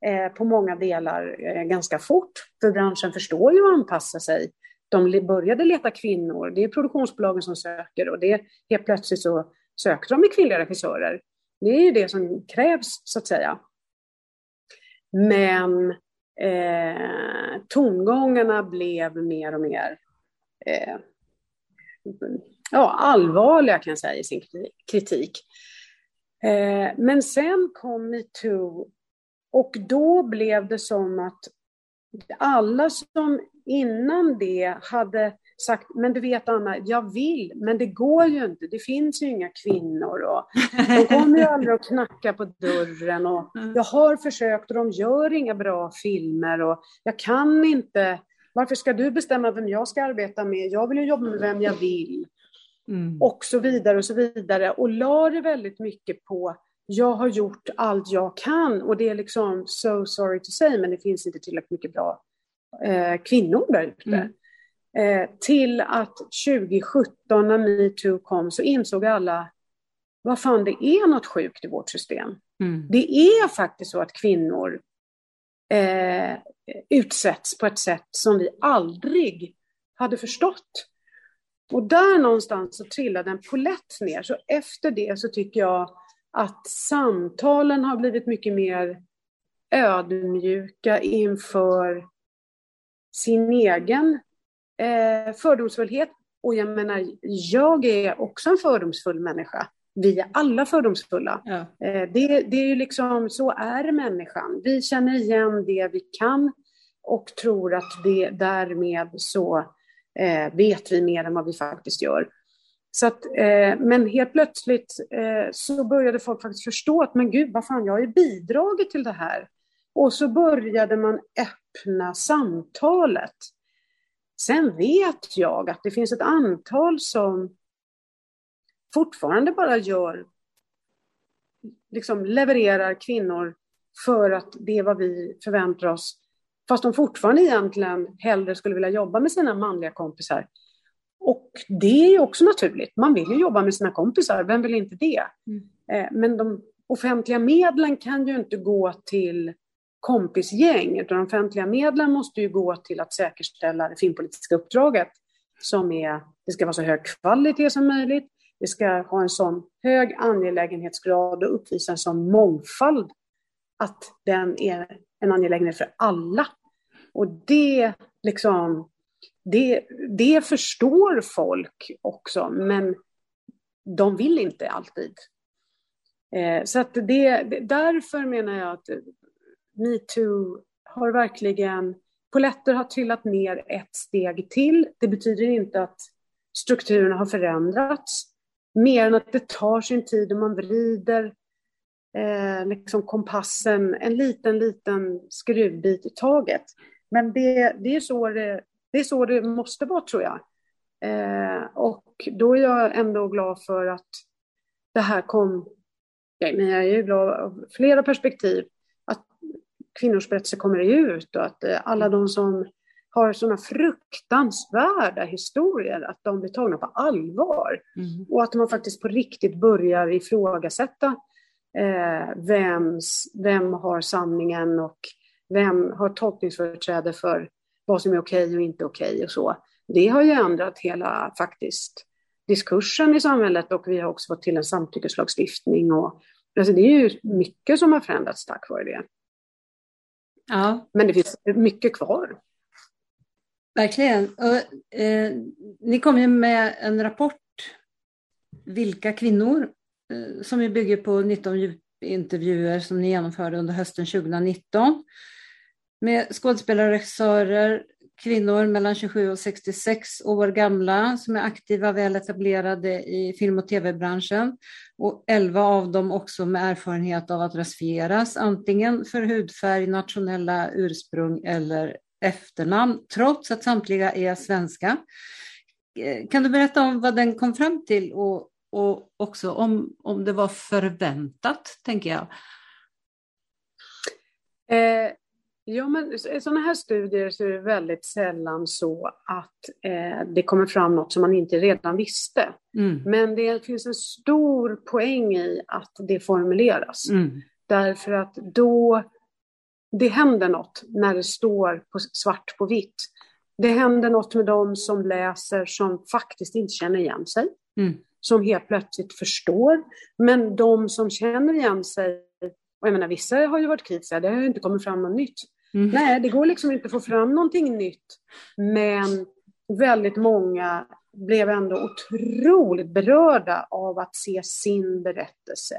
eh, på många delar eh, ganska fort. För branschen förstår ju att anpassa sig. De började leta kvinnor, det är produktionsbolagen som söker och det helt plötsligt så sökte de med kvinnliga regissörer. Det är ju det som krävs så att säga. Men eh, tongångarna blev mer och mer eh, ja, allvarliga kan jag säga i sin kritik. Eh, men sen kom metoo och då blev det som att alla som innan det hade sagt, men du vet Anna, jag vill, men det går ju inte, det finns ju inga kvinnor och de kommer ju (laughs) aldrig att knacka på dörren och mm. jag har försökt och de gör inga bra filmer och jag kan inte, varför ska du bestämma vem jag ska arbeta med? Jag vill ju jobba med vem jag vill. Mm. Och så vidare och så vidare. Och la det väldigt mycket på jag har gjort allt jag kan och det är liksom so sorry to say men det finns inte tillräckligt mycket bra eh, kvinnor där ute. Mm. Eh, till att 2017 när metoo kom så insåg alla vad fan det är något sjukt i vårt system. Mm. Det är faktiskt så att kvinnor eh, utsätts på ett sätt som vi aldrig hade förstått. Och där någonstans så trillade en polett ner. Så efter det så tycker jag att samtalen har blivit mycket mer ödmjuka inför sin egen eh, fördomsfullhet. Och jag menar, jag är också en fördomsfull människa. Vi är alla fördomsfulla. Ja. Eh, det, det är ju liksom, så är människan. Vi känner igen det vi kan och tror att det därmed så eh, vet vi mer än vad vi faktiskt gör. Så att, eh, men helt plötsligt eh, så började folk faktiskt förstå att men gud, vad fan, jag har ju bidragit till det här. Och så började man öppna samtalet. Sen vet jag att det finns ett antal som fortfarande bara gör, liksom levererar kvinnor för att det är vad vi förväntar oss. Fast de fortfarande egentligen hellre skulle vilja jobba med sina manliga kompisar. Och det är ju också naturligt. Man vill ju jobba med sina kompisar, vem vill inte det? Mm. Eh, men de offentliga medlen kan ju inte gå till kompisgäng, utan de offentliga medlen måste ju gå till att säkerställa det filmpolitiska uppdraget som är, det ska vara så hög kvalitet som möjligt, det ska ha en sån hög angelägenhetsgrad och uppvisa en sån mångfald att den är en angelägenhet för alla. Och det liksom, det, det förstår folk också, men de vill inte alltid. Eh, så att det, därför menar jag att metoo har verkligen, poletter har trillat ner ett steg till. Det betyder inte att strukturerna har förändrats, mer än att det tar sin tid och man vrider eh, liksom kompassen en liten, liten skruvbit i taget. Men det, det, är så det, det är så det måste vara, tror jag. Eh, och då är jag ändå glad för att det här kom... Men jag är ju glad av flera perspektiv. Kvinnors berättelser kommer ut och att eh, alla de som har sådana fruktansvärda historier, att de blir tagna på allvar. Mm. Och att man faktiskt på riktigt börjar ifrågasätta eh, vems, vem har sanningen och vem har tolkningsföreträde för vad som är okej och inte okej och så. Det har ju ändrat hela faktiskt diskursen i samhället och vi har också fått till en samtyckeslagstiftning. Och, alltså det är ju mycket som har förändrats tack vare det. Ja. Men det finns mycket kvar. Verkligen. Och, eh, ni kom ju med en rapport, Vilka kvinnor, eh, som ju bygger på 19 intervjuer som ni genomförde under hösten 2019 med skådespelare och regissörer, kvinnor mellan 27 och 66 år gamla som är aktiva, väl etablerade i film och tv-branschen och 11 av dem också med erfarenhet av att rasifieras, antingen för hudfärg, nationella ursprung eller efternamn, trots att samtliga är svenska. Eh, kan du berätta om vad den kom fram till och, och också om, om det var förväntat, tänker jag? Eh, ja, men i sådana här studier så är det väldigt sällan så att eh, det kommer fram något som man inte redan visste. Mm. Men det finns en stor poäng i att det formuleras. Mm. Därför att då det händer något när det står på svart på vitt. Det händer något med de som läser som faktiskt inte känner igen sig. Mm. Som helt plötsligt förstår. Men de som känner igen sig, och jag menar vissa har ju varit kritiska, det har ju inte kommit fram något nytt. Mm. Nej, det går liksom inte att få fram någonting nytt. Men väldigt många blev ändå otroligt berörda av att se sin berättelse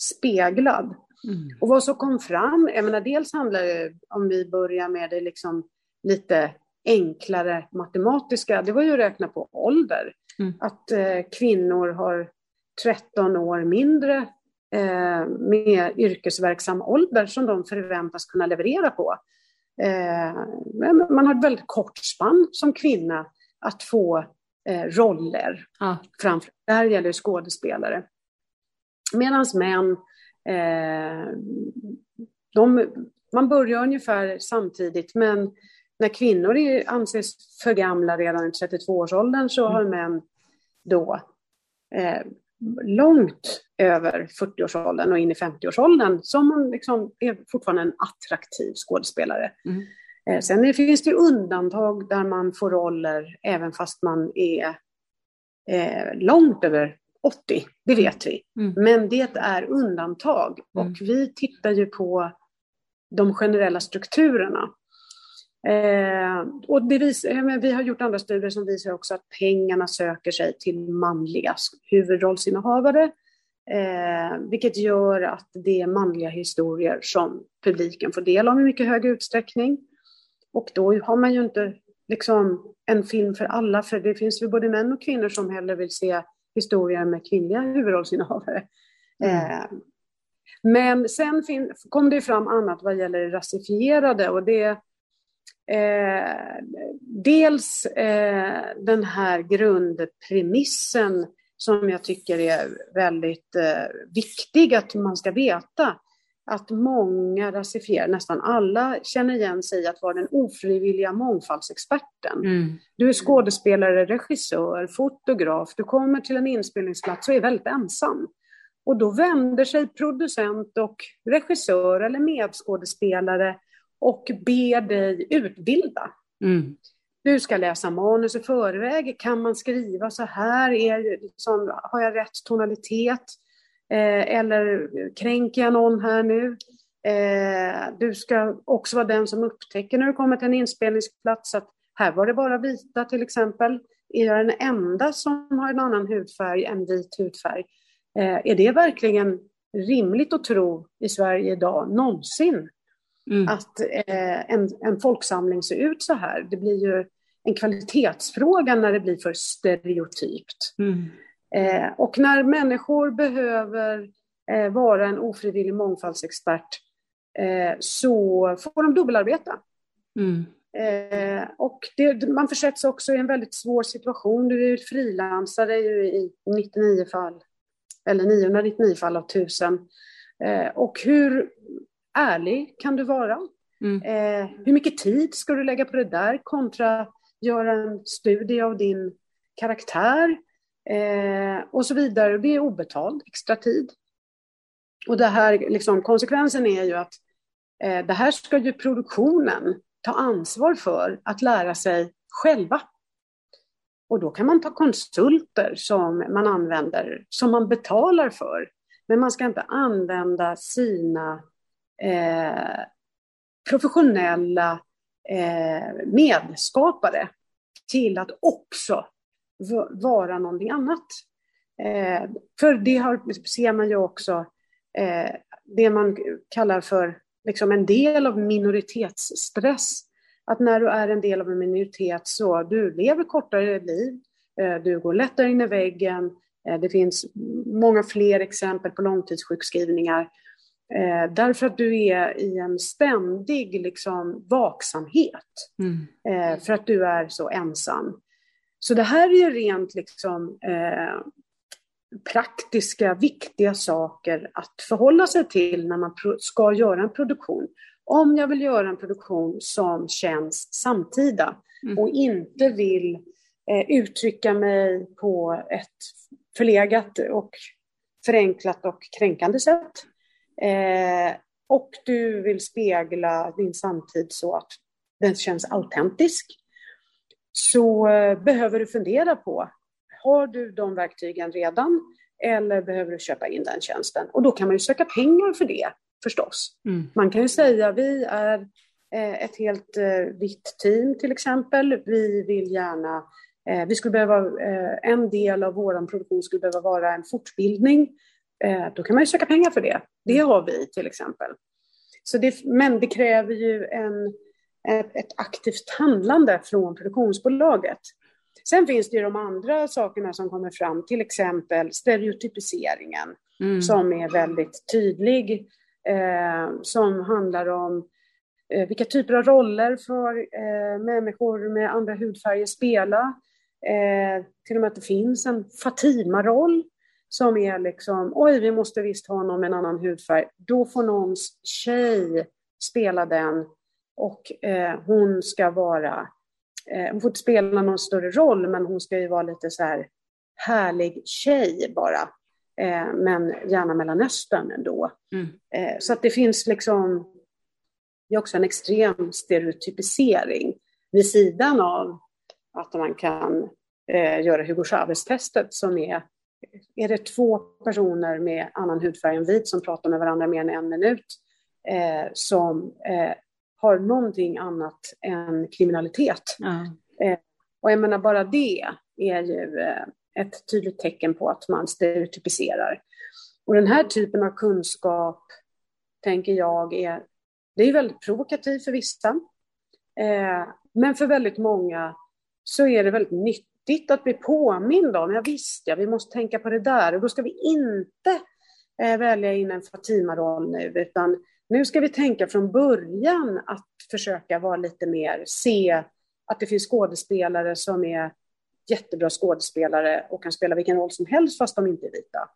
speglad. Mm. Och vad som kom fram, jag menar dels handlar det, om vi börjar med det liksom lite enklare matematiska, det var ju att räkna på ålder. Mm. Att eh, kvinnor har 13 år mindre eh, med yrkesverksam ålder som de förväntas kunna leverera på. Eh, man har ett väldigt kort spann som kvinna att få eh, roller. Ah. Framför, där gäller det skådespelare. Medan män Eh, de, man börjar ungefär samtidigt, men när kvinnor är, anses för gamla redan i 32-årsåldern så har män då eh, långt över 40-årsåldern och in i 50-årsåldern som man liksom är fortfarande en attraktiv skådespelare. Mm. Eh, sen finns det undantag där man får roller även fast man är eh, långt över 80, det vet vi. Mm. Men det är undantag och mm. vi tittar ju på de generella strukturerna. Eh, och det vis, eh, vi har gjort andra studier som visar också att pengarna söker sig till manliga huvudrollsinnehavare. Eh, vilket gör att det är manliga historier som publiken får del av i mycket hög utsträckning. Och då har man ju inte liksom en film för alla, för det finns ju både män och kvinnor som hellre vill se historier med kvinnliga huvudrollsinnehavare. Mm. Eh, men sen kom det fram annat vad gäller rasifierade och det eh, dels eh, den här grundpremissen som jag tycker är väldigt eh, viktig att man ska veta att många rasifierade, nästan alla, känner igen sig i att vara den ofrivilliga mångfaldsexperten. Mm. Du är skådespelare, regissör, fotograf, du kommer till en inspelningsplats och är väldigt ensam. Och då vänder sig producent och regissör eller medskådespelare och ber dig utbilda. Mm. Du ska läsa manus i förväg. Kan man skriva så här? Är, liksom, har jag rätt tonalitet? Eh, eller kränker jag någon här nu? Eh, du ska också vara den som upptäcker när du kommer till en inspelningsplats att här var det bara vita till exempel. Är jag den enda som har en annan hudfärg än vit hudfärg? Eh, är det verkligen rimligt att tro i Sverige idag, någonsin, mm. att eh, en, en folksamling ser ut så här? Det blir ju en kvalitetsfråga när det blir för stereotypt. Mm. Eh, och när människor behöver eh, vara en ofrivillig mångfaldsexpert eh, så får de dubbelarbeta. Mm. Eh, och det, man försätts också i en väldigt svår situation. Du är frilansare i 99 fall, eller 999 fall av 1000. Eh, och hur ärlig kan du vara? Mm. Eh, hur mycket tid ska du lägga på det där kontra göra en studie av din karaktär? eh, och så vidare. Det är obetald extra tid. Och det här, liksom, konsekvensen är ju att eh, det här ska ju produktionen ta ansvar för att lära sig själva. Och då kan man ta konsulter som man använder, som man betalar för. Men man ska inte använda sina eh, professionella eh, medskapare till att också vara någonting annat. Eh, för det har, ser man ju också eh, det man kallar för liksom en del av minoritetsstress. Att när du är en del av en minoritet så du lever kortare liv, eh, du går lättare in i väggen, eh, det finns många fler exempel på långtidssjukskrivningar. Eh, därför att du är i en ständig liksom, vaksamhet. Mm. Eh, för att du är så ensam. Så det här är ju rent liksom eh, praktiska, viktiga saker att förhålla sig till när man ska göra en produktion. Om jag vill göra en produktion som känns samtida mm. och inte vill eh, uttrycka mig på ett förlegat och förenklat och kränkande sätt. Eh, och du vill spegla din samtid så att den känns autentisk. Så eh, behöver du fundera på, har du de verktygen redan eller behöver du köpa in den tjänsten? Och då kan man ju söka pengar för det förstås. Mm. Man kan ju säga, vi är eh, ett helt eh, vitt team till exempel. Vi vill gärna Eh, vi skulle behöva, eh, en del av vår produktion skulle behöva vara en fortbildning. Eh, då kan man ju söka pengar för det. Det mm. har vi till exempel. Så det, men det kräver ju en, ett, aktivt handlande från produktionsbolaget. Sen finns det ju de andra sakerna som kommer fram, till exempel stereotypiseringen mm. som är väldigt tydlig, eh, som handlar om eh, vilka typer av roller får eh, människor med andra hudfärger spela? Eh, till och med att det finns en Fatima-roll som är liksom, oj, vi måste visst ha någon med en annan hudfärg. Då får någons tjej spela den och eh, hon ska vara, eh, hon får inte spela någon större roll, men hon ska ju vara lite så här härlig tjej bara. Eh, men gärna Mellanöstern ändå. Mm. Eh, så att det finns liksom, det är också en extrem stereotypisering vid sidan av att man kan eh, göra Hugo Chavez-testet som är, är det två personer med annan hudfärg än vit som pratar med varandra mer än en minut eh, som eh, har någonting annat än kriminalitet. Mm. och jag menar bara det är ju eh, ett tydligt tecken på att man stereotypiserar. Och den här typen av kunskap, tänker jag, är, det är väldigt provokativt för vissa. Eh, men för väldigt många så är det väldigt nyttigt att bli påmind om, ja visst ja, vi måste tänka på det där och då ska vi inte eh, välja in en Fatima-roll nu, utan nu ska vi tänka från början att försöka vara lite mer, se att det finns skådespelare som är jättebra skådespelare och kan spela vilken roll som helst fast de inte är vita.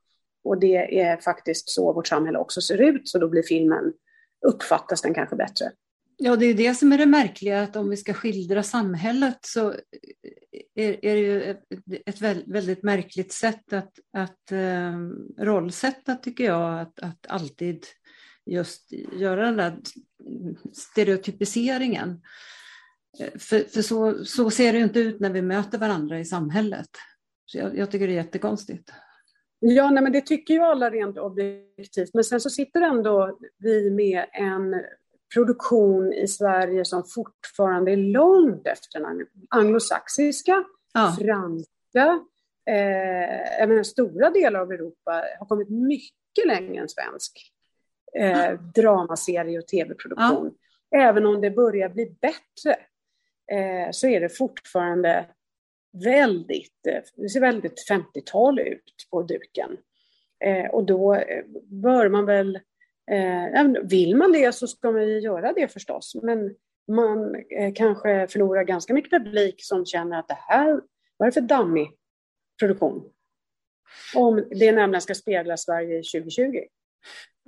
Och det är faktiskt så vårt samhälle också ser ut, så då blir filmen, uppfattas den kanske bättre. Ja, det är det som är det märkliga, att om vi ska skildra samhället så är, är det ju ett, ett väldigt märkligt sätt att, att ehm, rollsätta, tycker jag, att, att alltid just göra den där stereotypiseringen. Eh, för, för så, så ser det inte ut när vi möter varandra i samhället. Så jag, jag tycker det är jättekonstigt. Ja, nej, men det tycker ju alla rent objektivt, men sen så sitter ändå vi med en produktion i Sverige som fortfarande är långt efter den anglosaxiska, ja. franska. Eh, menar, stora delar av Europa har kommit mycket längre än svensk eh, dramaserie och tv-produktion. Ja. Även om det börjar bli bättre eh, så är det fortfarande väldigt, eh, det ser väldigt 50-tal ut på duken. Eh, och då eh, bör man väl Eh, vill man det så ska man ju göra det förstås, men man eh, kanske förlorar ganska mycket publik som känner att det här, vad är det för dammig produktion? Om det nämligen ska spegla Sverige 2020.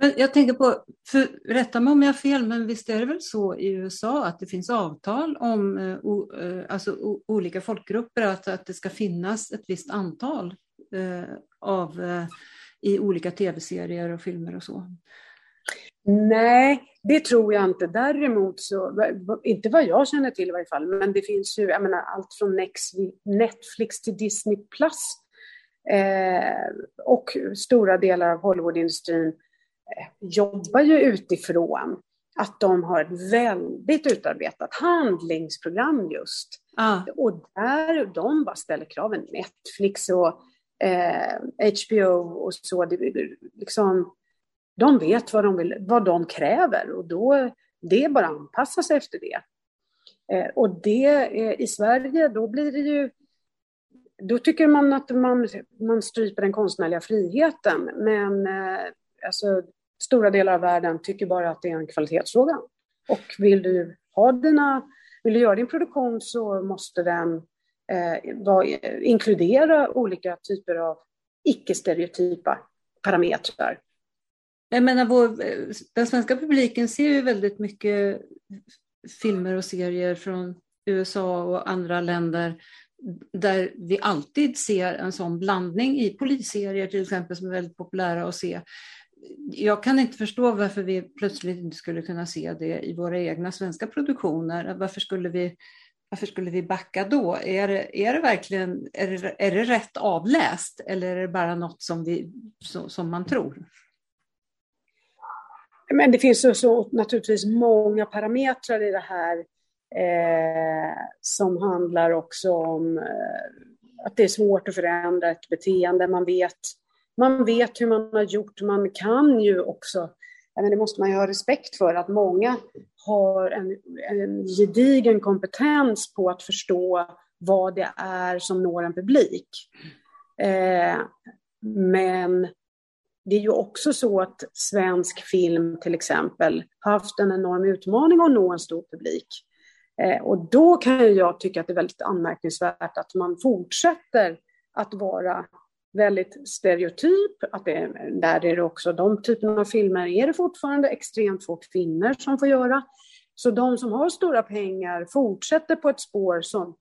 Men jag tänker på, för, rätta mig om jag har fel, men visst är det väl så i USA att det finns avtal om eh, o, eh, alltså, o, olika folkgrupper, att, att det ska finnas ett visst antal eh, av, eh, i olika tv-serier och filmer och så? Nej, det tror jag inte. Däremot så, inte vad jag känner till i varje fall, men det finns ju, jag menar, allt från Netflix till Disney Plus eh, och stora delar av Hollywoodindustrin eh, jobbar ju utifrån att de har ett väldigt utarbetat handlingsprogram just. Ah. Och där de bara ställer kraven, Netflix och eh, HBO och så, det, liksom, de vet vad de, vill, vad de kräver och då, det är bara att anpassa sig efter det. Eh, och det eh, i Sverige, då blir det ju då tycker man att man, man stryper den konstnärliga friheten. Men eh, alltså, stora delar av världen tycker bara att det är en kvalitetsfråga. Och vill du ha dina, vill du göra din produktion så måste den eh, var, inkludera olika typer av icke-stereotypa parametrar. Jag menar, vår, den svenska publiken ser ju väldigt mycket filmer och serier från USA och andra länder där vi alltid ser en sån blandning i polisserier till exempel som är väldigt populära att se. Jag kan inte förstå varför vi plötsligt inte skulle kunna se det i våra egna svenska produktioner. Varför skulle vi, varför skulle vi backa då? Är det, är det verkligen är det, är det rätt avläst eller är det bara något som, vi, som man tror? Men det finns så, naturligtvis många parametrar i det här eh, som handlar också om eh, att det är svårt att förändra ett beteende. Man vet, man vet hur man har gjort. Man kan ju också, men det måste man ju ha respekt för, att många har en, en gedigen kompetens på att förstå vad det är som når en publik. Eh, men det är ju också så att svensk film till exempel haft en enorm utmaning att nå en stor publik. Eh, och då kan jag tycka att det är väldigt anmärkningsvärt att man fortsätter att vara väldigt stereotyp, att det, där är det också de typerna av filmer är det fortfarande extremt få kvinnor som får göra. Så de som har stora pengar fortsätter på ett spår som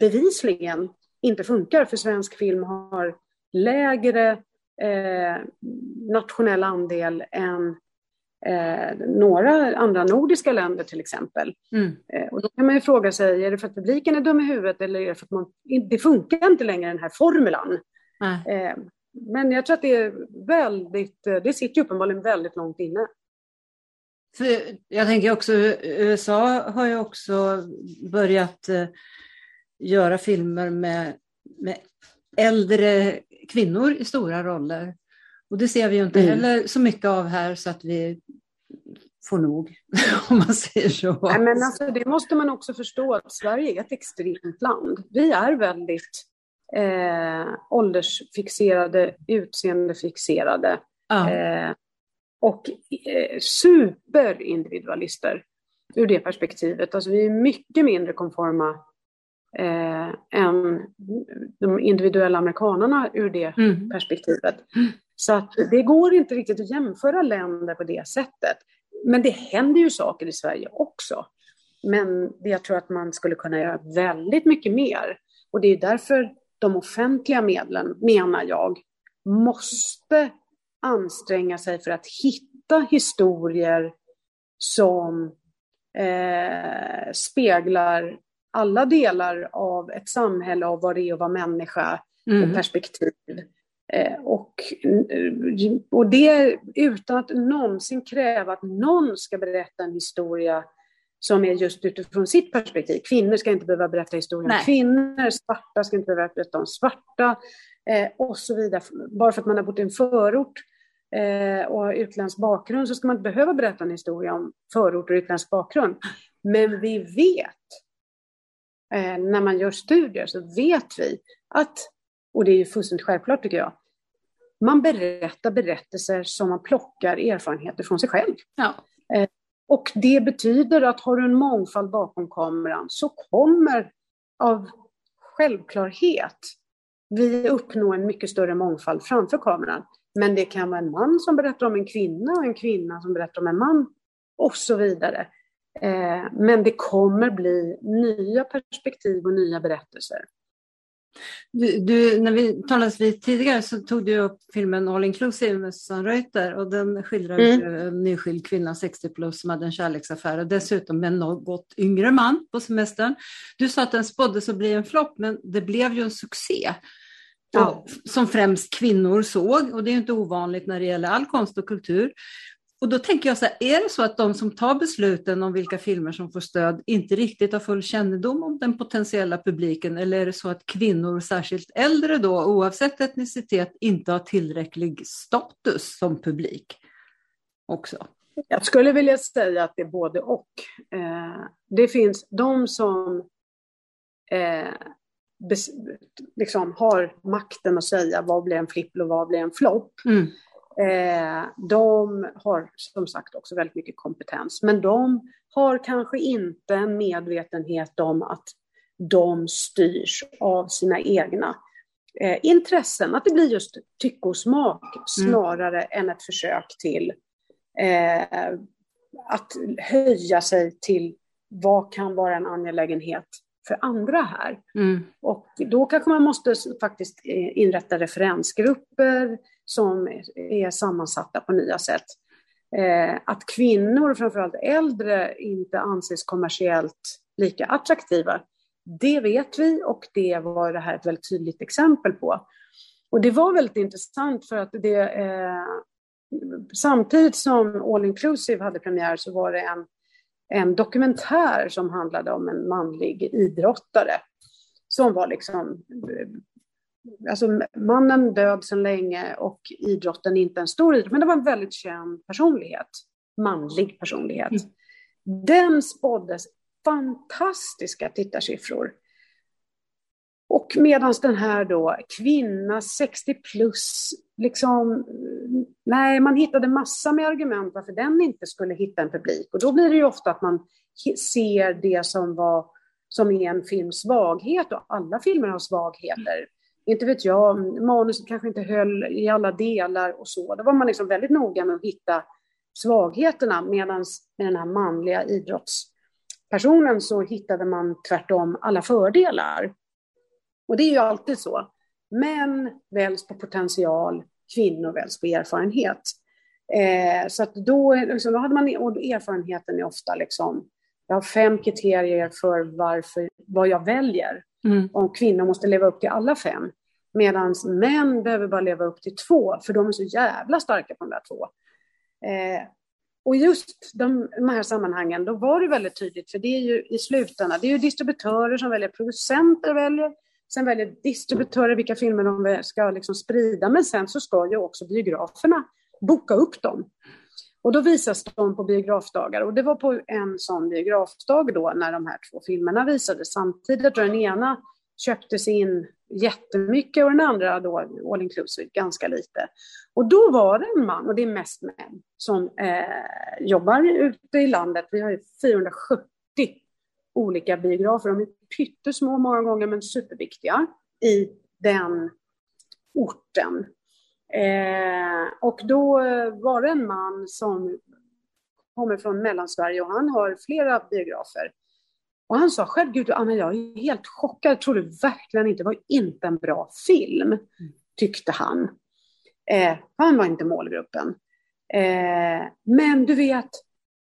bevisligen inte funkar, för svensk film har lägre eh, nationell andel än eh, några andra nordiska länder till exempel. Mm. Eh, och då kan man ju fråga sig, är det för att publiken är dum i huvudet eller är det för att man, det funkar inte längre den här formulan? Mm. men jag tror att det är väldigt, eh, det sitter uppenbarligen väldigt långt inne. För jag tänker också, USA har ju också börjat göra filmer med, med äldre kvinnor i stora roller. Och det ser vi ju inte mm. heller så mycket av här så att vi får nog, (laughs) om man säger så. Nej, men alltså, det måste man också förstå att Sverige är ett extremt land. Vi är väldigt eh, åldersfixerade, utseendefixerade ja. eh, och eh, superindividualister ur det perspektivet. Alltså, vi är mycket mindre konforma eh, än de individuella amerikanerna ur det mm. perspektivet. Så att det går inte riktigt att jämföra länder på det sättet. Men det händer ju saker i Sverige också. Men jag tror att man skulle kunna göra väldigt mycket mer. Och det är därför de offentliga medlen, menar jag, måste anstränga sig för att hitta historier som eh, speglar alla delar av ett samhälle av vad det är att vara människa mm. och perspektiv. Eh, och, och det utan att någonsin kräva att någon ska berätta en historia som är just utifrån sitt perspektiv. Kvinnor ska inte behöva berätta historien om kvinnor, svarta ska inte behöva berätta om svarta eh, och så vidare. Bara för att man har bott i en förort eh, och har utländsk bakgrund så ska man inte behöva berätta en historia om förort och utländsk bakgrund. Men vi vet eh, när man gör studier så vet vi att, och det är ju fullständigt självklart tycker jag, man berättar berättelser som man plockar erfarenheter från sig själv. Ja. Eh, och det betyder att har du en mångfald bakom kameran så kommer av självklarhet vi uppnå en mycket större mångfald framför kameran. Men det kan vara en man som berättar om en kvinna och en kvinna som berättar om en man och så vidare. Eh, men det kommer bli nya perspektiv och nya berättelser. Du, du, när vi talades vid tidigare så tog du upp filmen All Inclusive med Susanne Reuter och den skildrar mm. en nyskild kvinna 60 plus som hade en kärleksaffär och dessutom med en något yngre man på semestern. Du sa att den spåddes att bli en flopp men det blev ju en succé. Ja. Som främst kvinnor såg och det är inte ovanligt när det gäller all konst och kultur. Och då tänker jag så här, är det så att de som tar besluten om vilka filmer som får stöd inte riktigt har full kännedom om den potentiella publiken eller är det så att kvinnor, särskilt äldre då, oavsett etnicitet, inte har tillräcklig status som publik också? Jag skulle vilja säga att det är både och. Eh, det finns de som eh, liksom har makten att säga vad blir en flipp och vad blir en flopp. Mm. Eh, de har som sagt också väldigt mycket kompetens, men de har kanske inte en medvetenhet om att de styrs av sina egna eh, intressen. Att det blir just tycke och smak mm. snarare än ett försök till eh, att höja sig till vad kan vara en angelägenhet för andra här. Mm. Och då kanske man måste faktiskt inrätta referensgrupper som är sammansatta på nya sätt. Eh, att kvinnor, framförallt äldre, inte anses kommersiellt lika attraktiva, det vet vi och det var det här ett väldigt tydligt exempel på. Och det var väldigt intressant för att det eh, samtidigt som All Inclusive hade premiär så var det en, en dokumentär som handlade om en manlig idrottare som var liksom Alltså mannen död sedan länge och idrotten inte en stor idrott, men det var en väldigt känd personlighet, manlig personlighet. Mm. Den spåddes fantastiska tittarsiffror. Och medan den här då, kvinna 60 plus, liksom, nej, man hittade massa med argument varför den inte skulle hitta en publik. Och då blir det ju ofta att man ser det som var som är en films svaghet och alla filmer har svagheter. Inte vet jag, manuset kanske inte höll i alla delar och så. Då var man liksom väldigt noga med att hitta svagheterna medan med den här manliga idrottspersonen så hittade man tvärtom alla fördelar. Och det är ju alltid så. Män väljs på potential, kvinnor väljs på erfarenhet. Eh, så att då, liksom, då hade man, och erfarenheten är ofta liksom, jag har fem kriterier för varför, vad jag väljer. Mm. Och kvinnor måste leva upp till alla fem. Medan män behöver bara leva upp till två, för de är så jävla starka på de där två. Eh, och just de, de här sammanhangen, då var det väldigt tydligt, för det är ju i slutändan, det är ju distributörer som väljer, producenter väljer, Sen väljer distributörer vilka filmer de ska liksom sprida, men sen så ska ju också biograferna boka upp dem. Och då visas de på biografdagar och det var på en sån biografdag då när de här två filmerna visades samtidigt och den ena köptes in jättemycket och den andra då all inclusive ganska lite. Och då var det en man, och det är mest män, som eh, jobbar ute i landet. Vi har ju 470 olika biografer. De är pyttesmå många gånger men superviktiga i den orten. Eh, och då var det en man som kommer från Mellansverige och han har flera biografer. Och han sa själv, gud Anna, jag är helt chockad, jag trodde verkligen inte, det var inte en bra film, tyckte han. Eh, han var inte målgruppen. Eh, men du vet,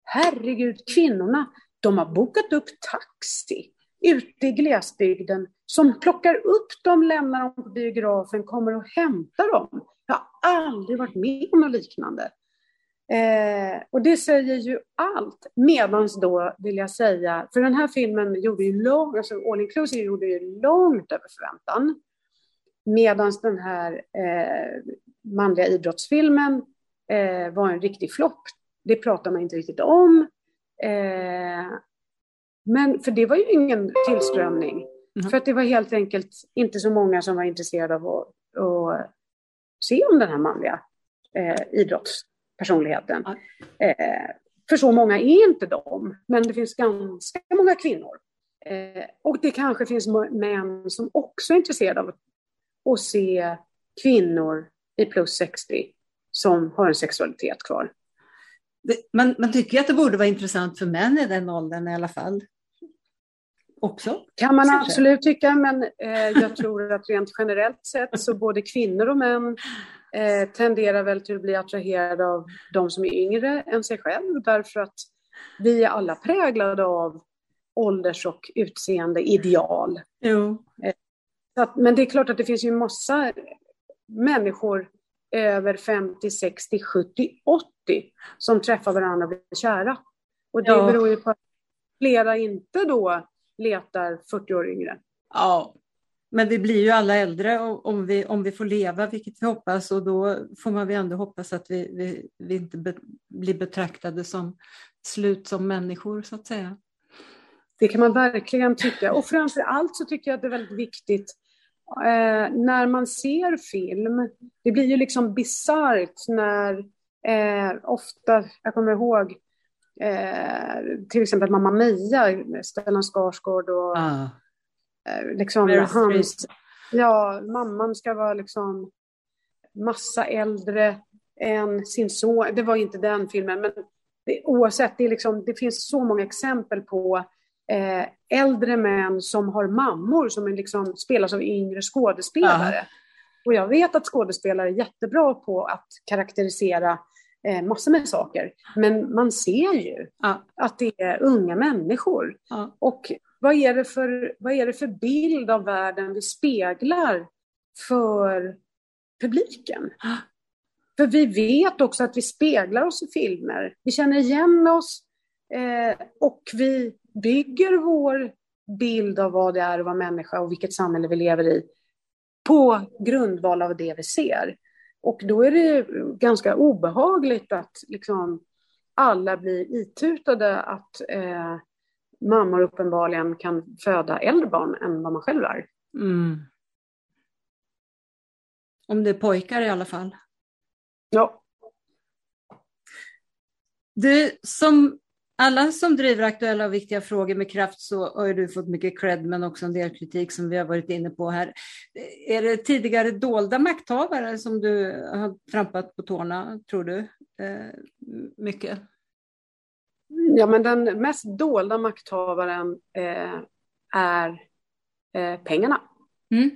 herregud, kvinnorna, de har bokat upp taxi ute i glesbygden som plockar upp dem, lämnar dem på biografen, kommer och hämtar dem. Jag har aldrig varit med om något liknande. Eh, och det säger ju allt. Medans då, vill jag säga, för den här filmen gjorde ju långt, alltså All Inclusive gjorde ju långt över förväntan. Medans den här eh, manliga idrottsfilmen eh, var en riktig flopp. Det pratar man inte riktigt om. Eh, men för det var ju ingen tillströmning. Mm. För att det var helt enkelt inte så många som var intresserade av att, att se om den här manliga eh, idrottspersonligheten. Eh, för så många är inte de, men det finns ganska många kvinnor. Eh, och det kanske finns män som också är intresserade av att se kvinnor i plus 60 som har en sexualitet kvar. Man, man tycker att det borde vara intressant för män i den åldern i alla fall. Också. kan man kanske. absolut tycka, men eh, jag tror att rent generellt sett så både kvinnor och män eh, tenderar väl till att bli attraherade av de som är yngre än sig själv därför att vi är alla präglade av ålders och utseende ideal. Jo. Eh, att, men det är klart att det finns ju massa människor över 50, 60, 70, 80 som träffar varandra och blir kära. Och det ja. beror ju på att flera inte då letar 40 år yngre. Ja, men vi blir ju alla äldre om vi, om vi får leva, vilket vi hoppas, och då får man väl ändå hoppas att vi, vi, vi inte be, blir betraktade som slut som människor, så att säga. Det kan man verkligen tycka. Och framför allt så tycker jag att det är väldigt viktigt eh, när man ser film, det blir ju liksom bisarrt när eh, ofta, jag kommer ihåg, eh, till exempel Mamma Mia, Stellan Skarsgård och ah. eh, liksom hans, ja, mamman ska vara liksom massa äldre än sin son. Det var inte den filmen, men det, oavsett, det, är liksom, det finns så många exempel på eh, äldre män som har mammor som är liksom, spelas av yngre skådespelare. Ja. Och jag vet att skådespelare är jättebra på att karaktärisera massor med saker. Men man ser ju ja. att det är unga människor. Ja. Och vad är, det för, vad är det för bild av världen vi speglar för publiken? För vi vet också att vi speglar oss i filmer. Vi känner igen oss eh, och vi bygger vår bild av vad det är att vara människa och vilket samhälle vi lever i på grundval av det vi ser. Och då är det ganska obehagligt att liksom alla blir itutade att eh, mammor uppenbarligen kan föda äldre barn än vad man själv är. Mm. Om det är pojkar i alla fall. Ja. Du, som alla som driver aktuella och viktiga frågor med kraft så har du fått mycket cred men också en del kritik som vi har varit inne på här. Är det tidigare dolda makthavare som du har trampat på tårna, tror du? Eh, mycket? Ja, men den mest dolda makthavaren eh, är eh, pengarna. Mm.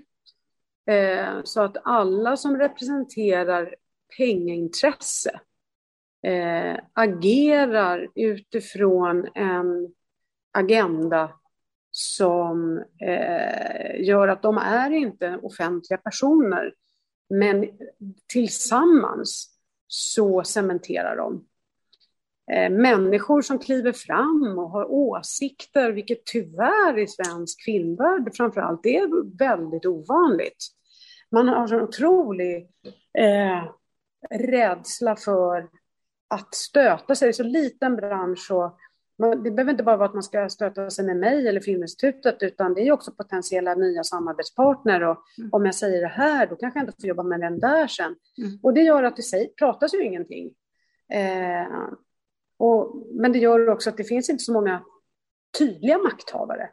Eh, så att alla som representerar pengaintresse eh, agerar utifrån en agenda som eh, gör att de är inte offentliga personer. Men tillsammans så cementerar de. Eh, människor som kliver fram och har åsikter, vilket tyvärr i svensk filmvärld framför allt är väldigt ovanligt. Man har en otrolig eh, rädsla för att stöta sig. Det är så liten bransch och man, det behöver inte bara vara att man ska stöta sig med mig eller Filminstitutet utan det är också potentiella nya samarbetspartner och mm. om jag säger det här då kanske jag inte får jobba med den där sen. Mm. Och det gör att det säg, pratas ju ingenting. Eh, och, men det gör också att det finns inte så många tydliga makthavare.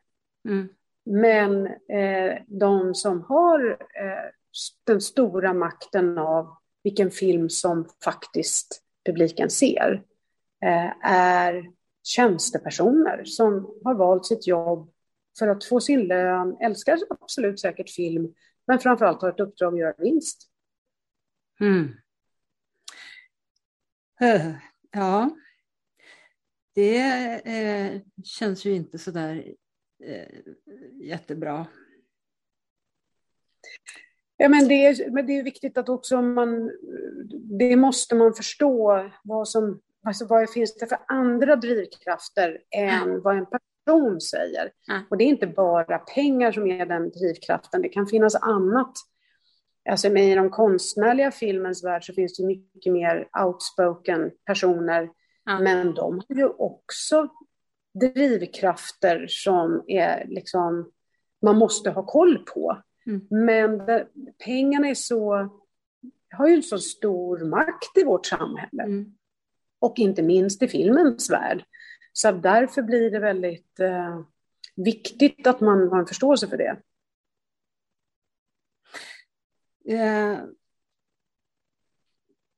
Mm. Men eh, de som har eh, den stora makten av vilken film som faktiskt publiken ser eh, är tjänstepersoner som har valt sitt jobb för att få sin lön, älskar absolut säkert film, men framförallt har ett uppdrag att göra vinst. Mm. Eh, ja, det eh, känns ju inte så där jättebra. Ja, men det, är, men det är viktigt att också man, det måste man förstå vad som, alltså vad finns det för andra drivkrafter än mm. vad en person säger. Mm. Och det är inte bara pengar som är den drivkraften, det kan finnas annat. Alltså i den konstnärliga filmens värld så finns det mycket mer outspoken personer, mm. men de har ju också drivkrafter som är liksom, man måste ha koll på. Mm. Men pengarna är så, har ju en så stor makt i vårt samhälle. Mm. Och inte minst i filmens värld. Så därför blir det väldigt eh, viktigt att man har en förståelse för det. Eh,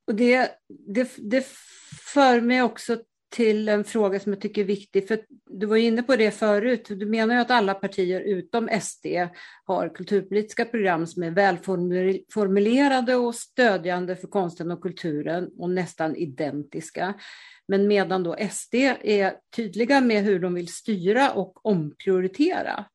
och det, det, det för mig också till en fråga som jag tycker är viktig. För du var inne på det förut. Du menar ju att alla partier utom SD har kulturpolitiska program som är välformulerade och stödjande för konsten och kulturen och nästan identiska. Men medan då SD är tydliga med hur de vill styra och omprioritera.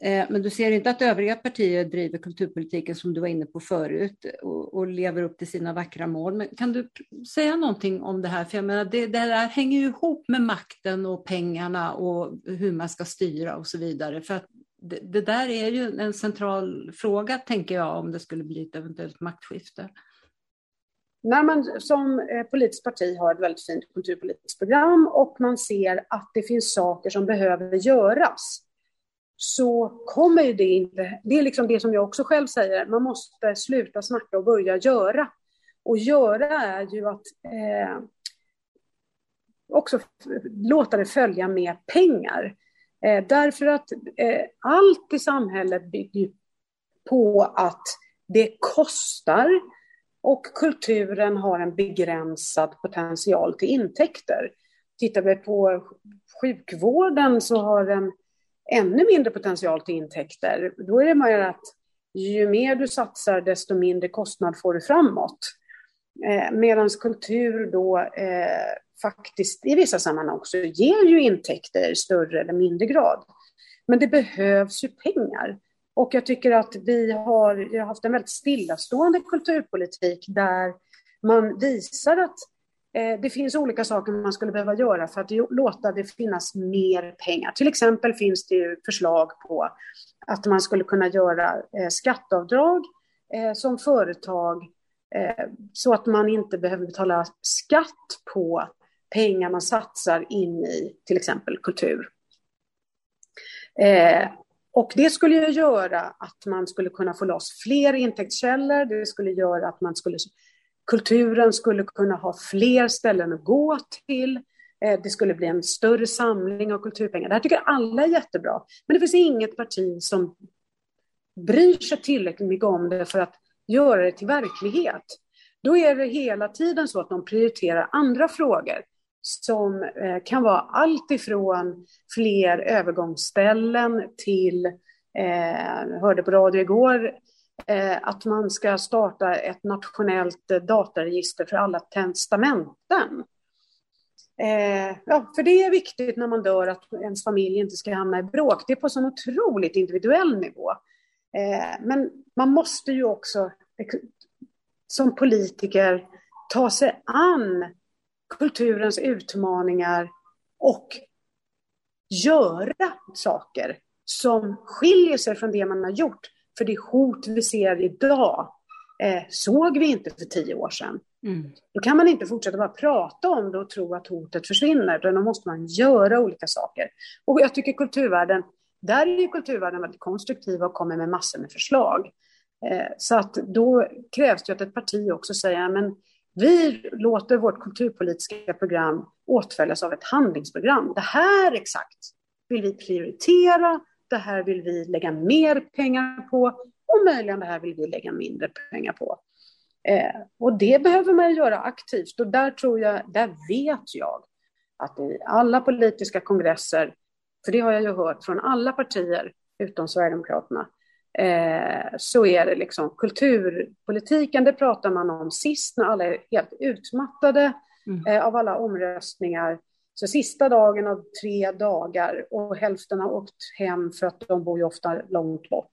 Eh, men du ser inte att övriga partier driver kulturpolitiken som du var inne på förut och, och, lever upp till sina vackra mål. Men kan du säga någonting om det här? För jag menar, det, det där hänger ju ihop med makten och pengarna och hur man ska styra och så vidare. För att det, det där är ju en central fråga, tänker jag, om det skulle bli ett eventuellt maktskifte. När man som eh, politiskt parti har ett väldigt fint kulturpolitiskt program och man ser att det finns saker som behöver göras så kommer ju det inte... Det är liksom det som jag också själv säger, man måste sluta snacka och börja göra. Och göra är ju att eh, också låta det följa med pengar. Eh, därför att eh, allt i samhället bygger på att det kostar och kulturen har en begränsad potential till intäkter. Tittar vi på sjukvården så har den ännu mindre potential till intäkter. Då är det mer att ju mer du satsar, desto mindre kostnad får du framåt. Eh, Medan kultur då eh, faktiskt i vissa sammanhang också ger ju intäkter i större eller mindre grad. Men det behövs ju pengar. Och jag tycker att vi har, vi har haft en väldigt stillastående kulturpolitik där man visar att Eh, det finns olika saker man skulle behöva göra för att låta det finnas mer pengar. Till exempel finns det ju förslag på att man skulle kunna göra eh, skatteavdrag eh, som företag så att man inte behöver betala skatt på pengar man satsar in i till exempel kultur. Och det skulle ju göra att man skulle kunna få loss fler intäktskällor, det skulle göra att man skulle, kulturen skulle kunna ha fler ställen att gå till, eh, det skulle bli en större samling av kulturpengar. Det här tycker alla är jättebra, men det finns inget parti som bryr sig tillräckligt mycket om det för att göra det till verklighet. Då är det hela tiden så att de prioriterar andra frågor som eh, kan vara allt ifrån fler övergångsställen till, eh, hörde på radio igår, Eh, att man ska starta ett nationellt eh, dataregister för alla testamenten. Eh, ja, för det är viktigt när man dör att ens familj inte ska hamna i bråk. Det är på en sån otroligt individuell nivå. Eh, men man måste ju också som politiker ta sig an kulturens utmaningar och göra saker som skiljer sig från det man har gjort. För det hot vi ser idag eh, såg vi inte för tio år sedan. Mm. Då kan man inte fortsätta bara prata om det och tro att hotet försvinner, utan då måste man göra olika saker. Och jag tycker kulturvärlden, där är ju kulturvärlden väldigt konstruktiv och kommer med massor med förslag. Eh, så att då krävs det att ett parti också säger, men vi låter vårt kulturpolitiska program åtföljas av ett handlingsprogram. Det här exakt vill vi prioritera, det här vill vi lägga mer pengar på och möjligen det här vill vi lägga mindre pengar på. Eh, och det behöver man göra aktivt och där tror jag, där vet jag att i alla politiska kongresser, för det har jag ju hört från alla partier utom Sverigedemokraterna, eh, så är det liksom kulturpolitiken, det pratar man om sist när alla är helt utmattade mm. eh, av alla omröstningar. Så sista dagen av tre dagar och hälften har åkt hem för att de bor ju ofta långt bort.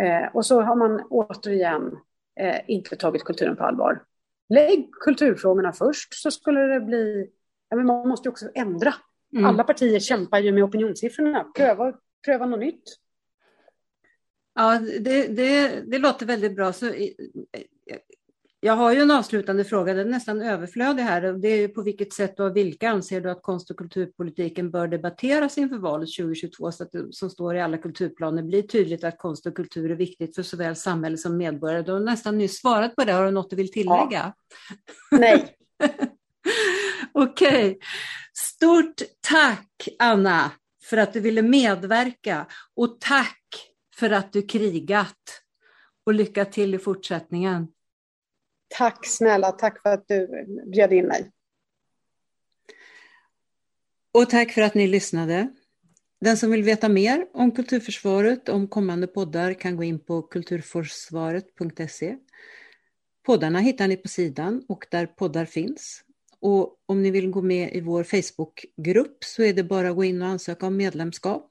Eh, och så har man återigen eh, inte tagit kulturen på allvar. Lägg kulturfrågorna först så skulle det bli, ja, men man måste ju också ändra. Mm. Alla partier kämpar ju med opinionssiffrorna, pröva, pröva något nytt. Ja, det, det, det låter väldigt bra. Så, jag har ju en avslutande fråga, den är nästan överflödig här. Det är på vilket sätt och vilka anser du att konst och kulturpolitiken bör debatteras inför valet 2022 så att det som står i alla kulturplaner blir tydligt att konst och kultur är viktigt för såväl samhälle som medborgare. Du har nästan nyss svarat på det, har du något du vill tillägga? Ja. (laughs) Nej. Okej. Okay. Stort tack Anna för att du ville medverka och tack för att du krigat. Och lycka till i fortsättningen. Tack snälla, tack för att du bjöd in mig. Och tack för att ni lyssnade. Den som vill veta mer om Kulturförsvaret, om kommande poddar, kan gå in på kulturforsvaret.se. Poddarna hittar ni på sidan och där poddar finns. Och om ni vill gå med i vår Facebookgrupp så är det bara att gå in och ansöka om medlemskap.